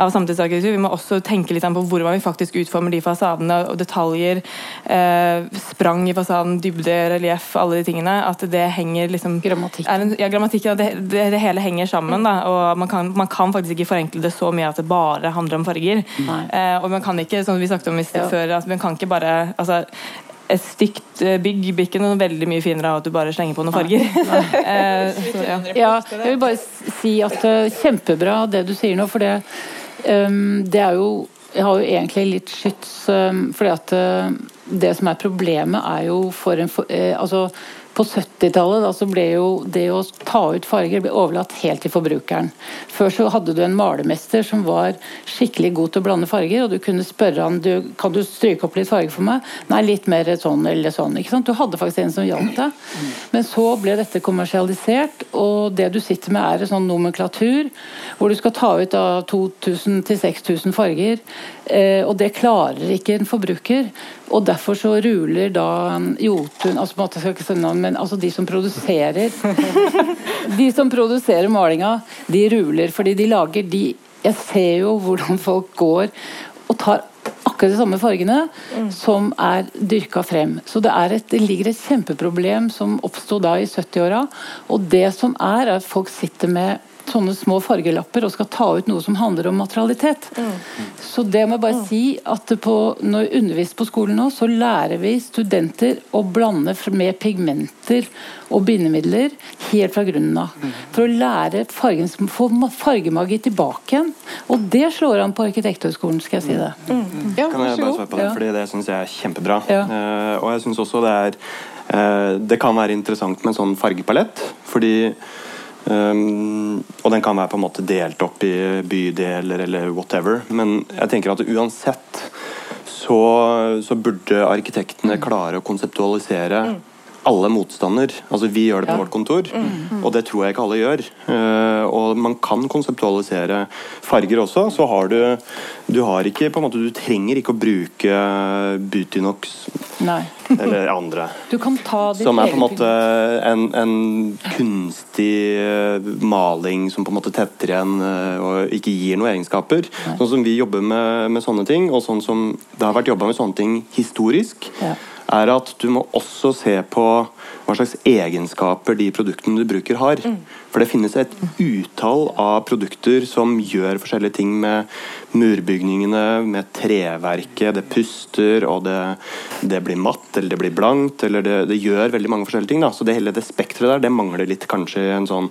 E: av samtidsarkitektur. Vi må også tenke litt på hvordan vi faktisk utformer de fasadene og detaljer. Eh, sprang i fasaden, dybde, relieff, alle de tingene. At det henger liksom
G: Grammatikk.
E: en, ja, grammatikk, det, det, det hele henger sammen. Da, og man kan, man kan faktisk ikke forenkle det så mye at det bare handler om farger. Eh, og man kan ikke, som vi snakket om i sted
G: Ja.
E: før, at man kan ikke bare altså, et stygt eh, bygg blir ikke noe veldig mye finere av at du bare slenger på noen farger. Eh, så, ja.
G: Ja, jeg vil bare si at uh, kjempebra det du sier nå, for det, um, det er jo Jeg har jo egentlig litt skyts, um, fordi at uh, det som er problemet, er jo for en for, uh, Altså på 70-tallet ble jo det å ta ut farger ble overlatt helt til forbrukeren. Før så hadde du en malermester som var skikkelig god til å blande farger, og du kunne spørre han du, kan du stryke opp litt farge for meg. Nei, litt mer sånn eller sånn. ikke sant? Du hadde faktisk en som hjalp deg. Men så ble dette kommersialisert, og det du sitter med er en sånn nomenklatur hvor du skal ta ut av 2000 til 6000 farger. Eh, og det klarer ikke en forbruker. Og derfor så ruler da Jotun altså, måte skal ikke noen, men altså de som produserer De som produserer malinga, de ruler fordi de lager de Jeg ser jo hvordan folk går og tar akkurat de samme fargene mm. som er dyrka frem. Så det, et, det, ligger et kjempeproblem som oppsto da i 70-åra. Og det som er, er at folk sitter med sånne små fargelapper og skal ta ut noe som handler om materialitet. Mm. Så det må jeg bare mm. si at på, når jeg underviser på skolen nå, så lærer vi studenter å blande med pigmenter og bindemidler helt fra grunnen av. Mm. For å lære fargen, få fargemagi tilbake igjen. Og det slår an på Arkitekthøgskolen, skal jeg si det.
C: Mm. mm. Ja, kan jeg bare svare på det, fordi det syns jeg er kjempebra. Ja. Uh, og jeg syns også det er uh, Det kan være interessant med en sånn fargepalett, fordi Um, og den kan være på en måte delt opp i bydeler eller whatever. Men jeg tenker at uansett så, så burde arkitektene klare å konseptualisere mm alle motstander. Altså Vi gjør det på ja. vårt kontor, mm, mm. og det tror jeg ikke alle gjør. Uh, og man kan konseptualisere farger også. Så har du Du har ikke på en måte Du trenger ikke å bruke Butinox Nei. eller andre.
G: Du kan ta
C: som er på en måte en, en, kunstig eh, maling som på en måte tetter igjen uh, og ikke gir noen egenskaper. Nei. Sånn som vi jobber med, med sånne ting, og sånn som det har vært jobba med sånne ting historisk. Ja er at du må også se på hva slags egenskaper de produktene du bruker, har. Mm. For det finnes et utall av produkter som gjør forskjellige ting med murbygningene, med treverket. Det puster, og det, det blir matt, eller det blir blankt, eller det, det gjør veldig mange forskjellige ting. Da. Så det hele det spekteret der, det mangler litt kanskje en sånn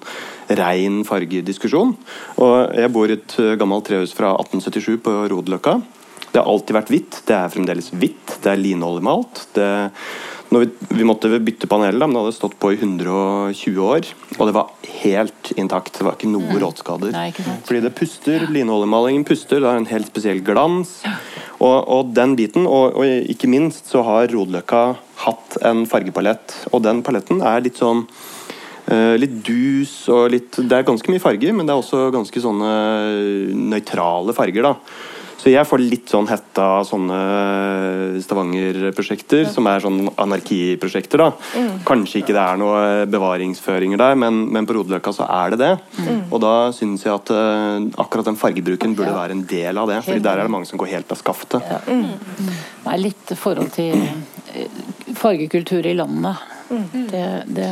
C: rein fargediskusjon. Og jeg bor i et gammelt trehus fra 1877 på Rodeløkka. Det har alltid vært hvitt. Det er fremdeles hvitt. Det er linoljemalt. Det, vi, vi, måtte bytte panel, men det hadde stått på i 120 år. Og det var helt intakt. Det var ikke noe mm. råtskader. Fordi det puster. Linoljemalingen puster. Det har en helt spesiell glans. Og, og den biten, og, og, ikke minst, så har Rodeløkka hatt en fargepalett. Og den paletten er litt sånn Uh, litt dus og litt Det er ganske mye farger, men det er også ganske sånne nøytrale farger. da så jeg får litt sånn hetta av sånne Stavanger-prosjekter, ja. som er sånn anarkiprosjekter. da. Mm. Kanskje ikke det er noe bevaringsføringer der, men, men på Rodeløkka så er det det. Mm. Og da syns jeg at uh, akkurat den fargebruken burde være en del av det. for der er det mange som går helt av skaftet. Ja. Mm.
G: Det er litt forhold til eh, fargekultur i landet. Mm. Det, det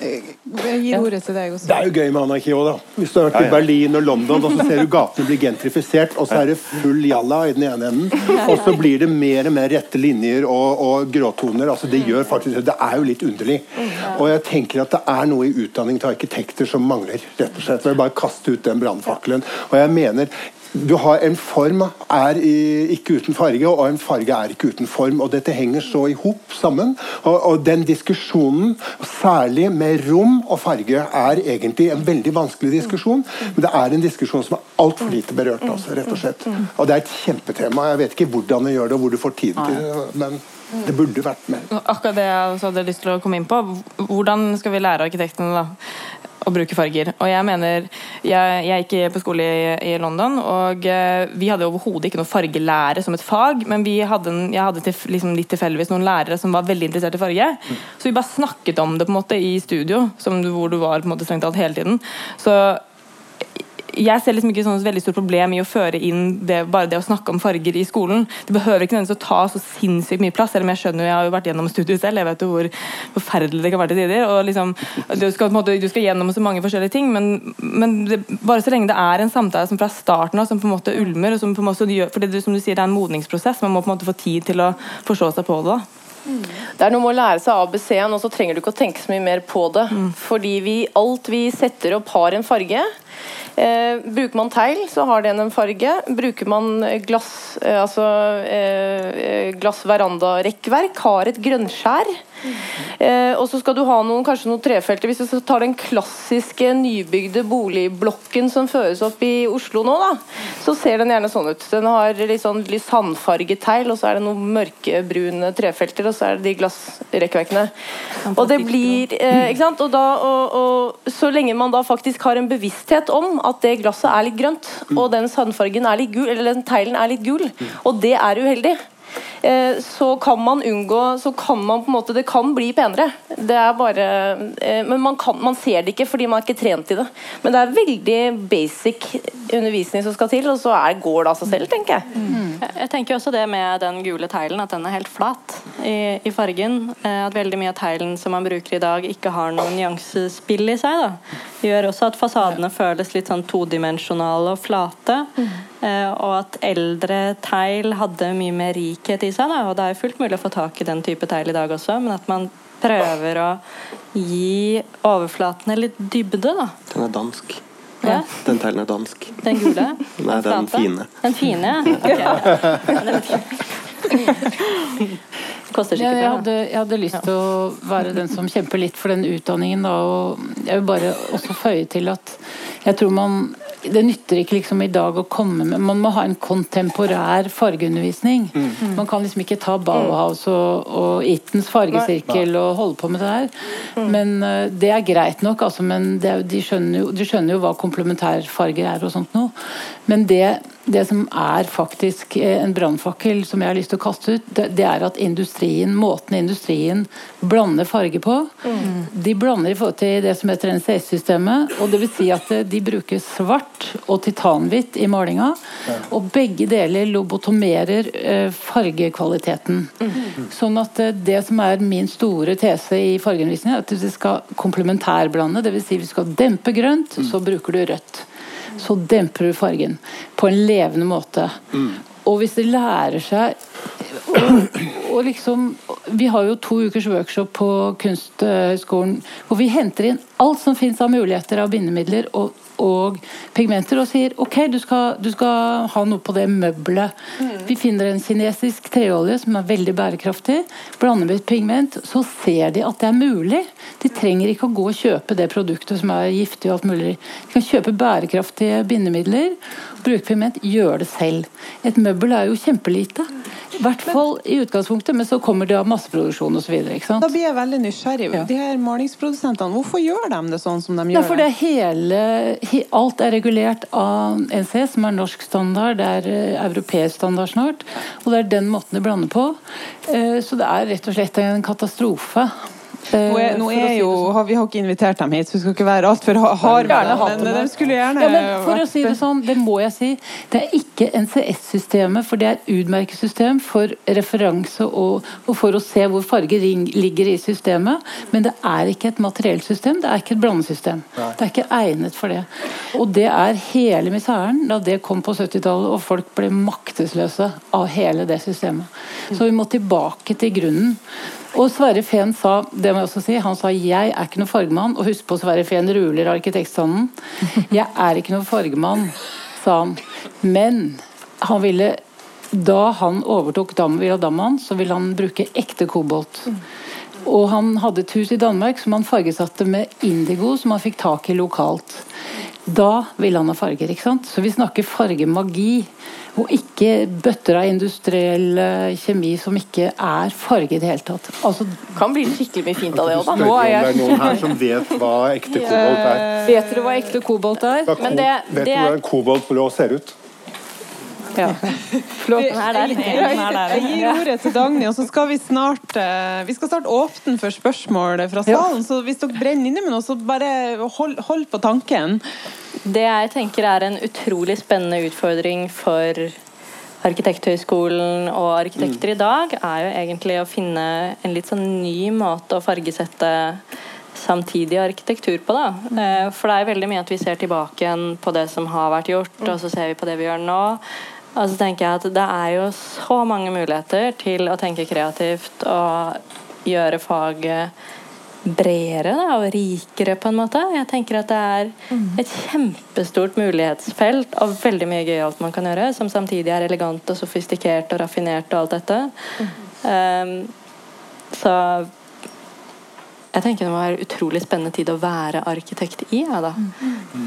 B: jeg gir ordet til deg også.
F: Det er jo gøy med anarki òg, da. Hvis du har vært i Berlin og London, og så ser du gatene bli gentrifisert, og så er det full jalla i den ene enden, og så blir det mer og mer rette linjer og, og gråtoner. Altså, det gjør faktisk Det er jo litt underlig. Og jeg tenker at det er noe i utdanning til arkitekter som mangler, rett og slett. Jeg bare kaste ut den brannfakkelen. Og jeg mener du har En form er ikke uten farge, og en farge er ikke uten form. og Dette henger så i hop sammen. Og, og, Den diskusjonen, særlig med rom og farge, er egentlig en veldig vanskelig diskusjon. Men det er en diskusjon som er altfor lite berørt. Altså, rett Og slett. Og det er et kjempetema. Jeg vet ikke hvordan du gjør det, og hvor du får tid til det. men det burde vært mer.
E: Akkurat det jeg hadde lyst til å komme inn på. Hvordan skal vi lære arkitektene da? Å bruke farger. Og jeg mener Jeg, jeg gikk på skole i, i London, og uh, vi hadde overhodet ikke noe fargelære som et fag, men vi hadde jeg hadde til, liksom litt tilfeldigvis noen lærere som var veldig interessert i farge. Så vi bare snakket om det på en måte i studio, som, hvor du var på en måte strengt tatt hele tiden. Så jeg ser liksom ikke sånn veldig stort problem i å føre inn det, bare det å snakke om farger i skolen. Det behøver ikke nødvendigvis å ta så sinnssykt mye plass. selv om Jeg skjønner, jeg har jo vært gjennom studiet selv, jeg vet jo hvor forferdelig det kan være til tider. og liksom, du skal, måte, du skal, gjennom så mange forskjellige ting, men, men det, bare så lenge det er en samtale som fra starten av som på en måte ulmer, og som på en måte gjør, for det, som du sier, det er en modningsprosess, man må på en måte få tid til å forstå seg på det. da.
H: Det er noe med å lære seg ABC-en, og så trenger du ikke å tenke så mye mer på det. Mm. Fordi vi, alt vi setter opp, har en farge. Eh, bruker man tegl, så har den en farge. Bruker man glass, eh, altså, eh, glass verandarekkverk, har et grønnskjær. Eh, og så skal du ha noen, kanskje noen trefelter. Hvis du tar den klassiske nybygde boligblokken som føres opp i Oslo nå, da, så ser den gjerne sånn ut. Den har litt sånn litt sandfarget tegl, og så er det noen mørkebrune trefelter, og så er det de glassrekkverkene. Og det blir eh, ikke sant? Og, da, og, og så lenge man da faktisk har en bevissthet om at det glasset er litt grønt, og den sandfargen er litt gul, eller den teglen er litt gul, og det er uheldig. Eh, så kan man unngå så kan man på en måte, Det kan bli penere. Det er bare eh, Men man, kan, man ser det ikke fordi man er ikke trent i det. Men det er veldig basic undervisning som skal til, og så er, går det av seg selv, tenker jeg.
D: Mm. Jeg tenker også det med den gule teglen, at den er helt flat i, i fargen. Eh, at veldig mye av teglen som man bruker i dag, ikke har noen nyansespill i seg. Da. Gjør også at fasadene føles litt sånn todimensjonale og flate. Mm. Eh, og at eldre tegl hadde mye mer rikhet i seg. Da. Og det er fullt mulig å få tak i den type tegl i dag også, men at man prøver å gi overflatene litt dybde. da.
C: Den er dansk.
D: Ja.
C: Den teglen er dansk.
D: Den gule?
C: Nei, den fine.
D: Den fine, ja. Okay. Koster
G: jeg, hadde, jeg hadde lyst til å være den som kjemper litt for den utdanningen. Da, og jeg vil bare også føye til at jeg tror man det nytter ikke liksom i dag å komme med Man må ha en kontemporær fargeundervisning.
F: Mm.
G: Man kan liksom ikke ta Bauhaus og, og Ittens fargesirkel og holde på med det der.
F: Mm.
G: Men eh, det er greit nok, altså, men det, de, skjønner jo, de skjønner jo hva komplementærfarger er og sånt noe. Men det, det som er faktisk eh, en brannfakkel som jeg har lyst til å kaste ut, det, er at industrien, måten industrien blander farge på De blander i forhold til det som heter NCS-systemet. og det vil si at eh, De bruker svart og titanhvitt i malinga. Og begge deler lobotomerer fargekvaliteten. fargekvaliteten. Sånn at eh, det som er min store tese i fargeundervisningen, er at vi skal komplementærblande. Dvs. Si vi skal dempe grønt, så bruker du rødt så demper du fargen på en levende måte. Og hvis de lærer seg og, og liksom Vi har jo to ukers workshop på Kunsthøgskolen hvor vi henter inn alt som fins av muligheter av bindemidler og, og pigmenter, og sier ok, du skal, du skal ha noe på det møbelet. Vi finner en kinesisk treolje som er veldig bærekraftig, blander med et pigment, så ser de at det er mulig. De trenger ikke å gå og kjøpe det produktet som er giftig og alt mulig. De kan kjøpe bærekraftige bindemidler, bruke pigment, gjøre det selv. Et møbel er jo kjempelite. I hvert fall i utgangspunktet, men så kommer det av masseproduksjon osv.
B: Da blir jeg veldig nysgjerrig.
G: Ja.
B: De her malingsprodusentene, hvorfor gjør de det sånn som de gjør
G: for det hele, alt er regulert av NC, som er norsk standard. Det er eh, europeisk standard snart. Og det er den måten de blander på. Eh, så det er rett og slett en katastrofe. Eh,
B: Nå er, nå er
G: si
B: jo,
G: sånn.
B: har, vi har ikke invitert dem hit, så vi skal ikke være altfor harde
G: Men,
B: Men
G: her.
B: de skulle gjerne
G: ja, men for å si det sånn, det må jeg si. Det er ikke NCS-systemet, for det er et utmerkesystem for referanse og, og for å se hvor farger ligger i systemet. Men det er ikke et materielt system, det er ikke et blandesystem. Det er ikke egnet for det. Og det er hele miseren da det kom på 70-tallet og folk ble maktesløse av hele det systemet. Så vi må tilbake til grunnen. Og Sverre Fehn sa det må jeg også si, han sa 'jeg er ikke noen fargemann'. Og husk på Sverre Fehn ruler arkitektstanden. 'Jeg er ikke noen fargemann', sa han. Men han ville da han overtok Dam, Villa Damman, så ville han bruke ekte kobolt. Og han hadde et hus i Danmark som han fargesatte med indigo, som han fikk tak i lokalt. Da ville han ha farger, ikke sant? Så vi snakker fargemagi. Og ikke bøtter av industriell eh, kjemi som ikke er farge i det hele tatt. Altså,
H: Kan bli skikkelig mye fint av det òg, da.
G: Nå er jeg-
F: det er noen her som vet hva ekte kobolt er.
G: vet dere hva ekte kobolt er?
F: Hva ko
H: Men det-
F: vet du
H: er-
F: hvordan koboltblå ser ut?
G: Ja. Flott.
D: Er der. Er der.
B: Jeg gir ordet til Dagny, og så skal vi snart eh, Vi skal snart åpne for spørsmål fra salen. Så hvis dere brenner inne med noe, så bare hold, hold på tanken.
D: Det jeg tenker er en utrolig spennende utfordring for Arkitekthøgskolen og arkitekter i dag, er jo egentlig å finne en litt sånn ny måte å fargesette samtidig arkitektur på. da. Eh, For det er veldig mye at vi ser tilbake igjen på det som har vært gjort, og så ser vi på det vi gjør nå. Og så tenker jeg at det er jo så mange muligheter til å tenke kreativt og gjøre faget bredere da, og rikere, på en måte. Jeg tenker at det er et kjempestort mulighetsfelt av veldig mye gøyalt man kan gjøre, som samtidig er elegant og sofistikert og raffinert og alt dette. Um, så jeg tenker det må være utrolig spennende tid å være arkitekt i. Ja, da.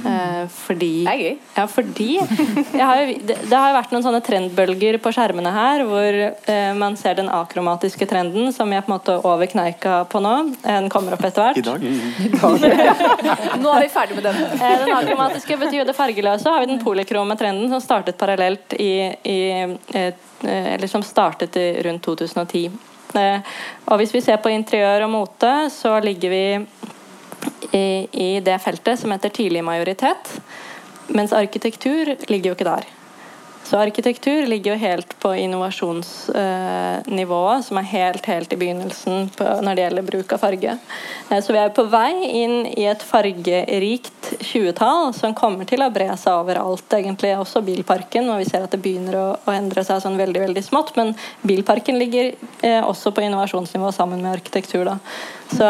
D: Eh, fordi
H: Det er gøy.
D: Ja, fordi jeg har, det, det har jo vært noen sånne trendbølger på skjermene her, hvor eh, man ser den akromatiske trenden, som er på en måte over kneika på nå. Eh, Den kommer opp etter hvert.
C: I dag.
H: Nå er vi ferdig med den.
D: Eh, Den akromatiske betyr jo det fargeløse. har vi den polikrome trenden som startet parallelt i, i eh, Eller som startet i rundt 2010. Eh, Og hvis vi ser på interiør og mote, så ligger vi i, i det feltet som heter tidlig majoritet. Mens arkitektur ligger jo ikke der. Så arkitektur ligger jo helt på innovasjonsnivået, som er helt, helt i begynnelsen på, når det gjelder bruk av farge. Eh, Så vi er på vei inn i et fargerikt 20-tall som kommer til å bre seg overalt, egentlig også bilparken. Og vi ser at det begynner å, å endre seg sånn veldig veldig smått. Men bilparken ligger eh, også på innovasjonsnivå sammen med arkitektur. Da. Så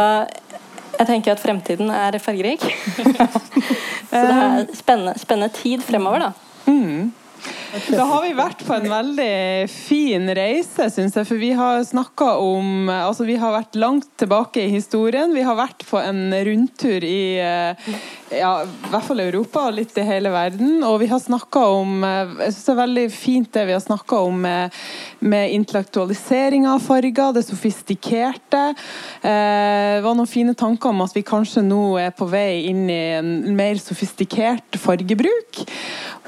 D: jeg tenker at fremtiden er fargerik. Så det er spennende, spennende tid fremover, da.
B: Da har vi vært på en veldig fin reise, syns jeg. For vi har snakka om Altså, vi har vært langt tilbake i historien. Vi har vært på en rundtur i eh, ja, i hvert fall Europa og litt i hele verden. Og vi har snakka om eh, Jeg syns det er veldig fint det vi har snakka om med, med intellektualisering av farger, det sofistikerte. Eh, Det var noen fine tanker om at vi kanskje nå er på vei inn i en mer sofistikert fargebruk.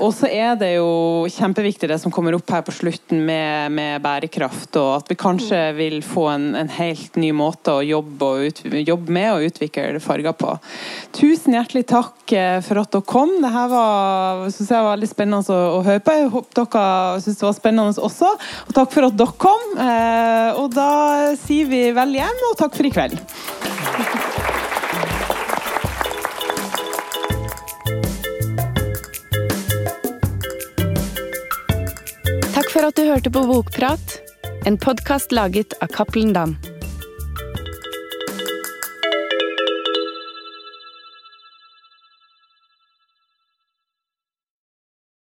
B: Og så er det jo kjempeviktig det som kommer opp her på slutten med, med bærekraft, og at vi kanskje vil få en, en helt ny måte å jobbe, ut, jobbe med og utvikle farger på. Tusen hjertelig takk eh, for at dere kom. Det her var, synes jeg var litt spennende å høre på. Jeg håper dere syntes det var spennende også. Og takk for at dere kom. Eh, og da sier vi vel hjem, og takk for i kveld.
A: Takk for at du hørte på Bokprat, en podkast laget av Cappelen Dam.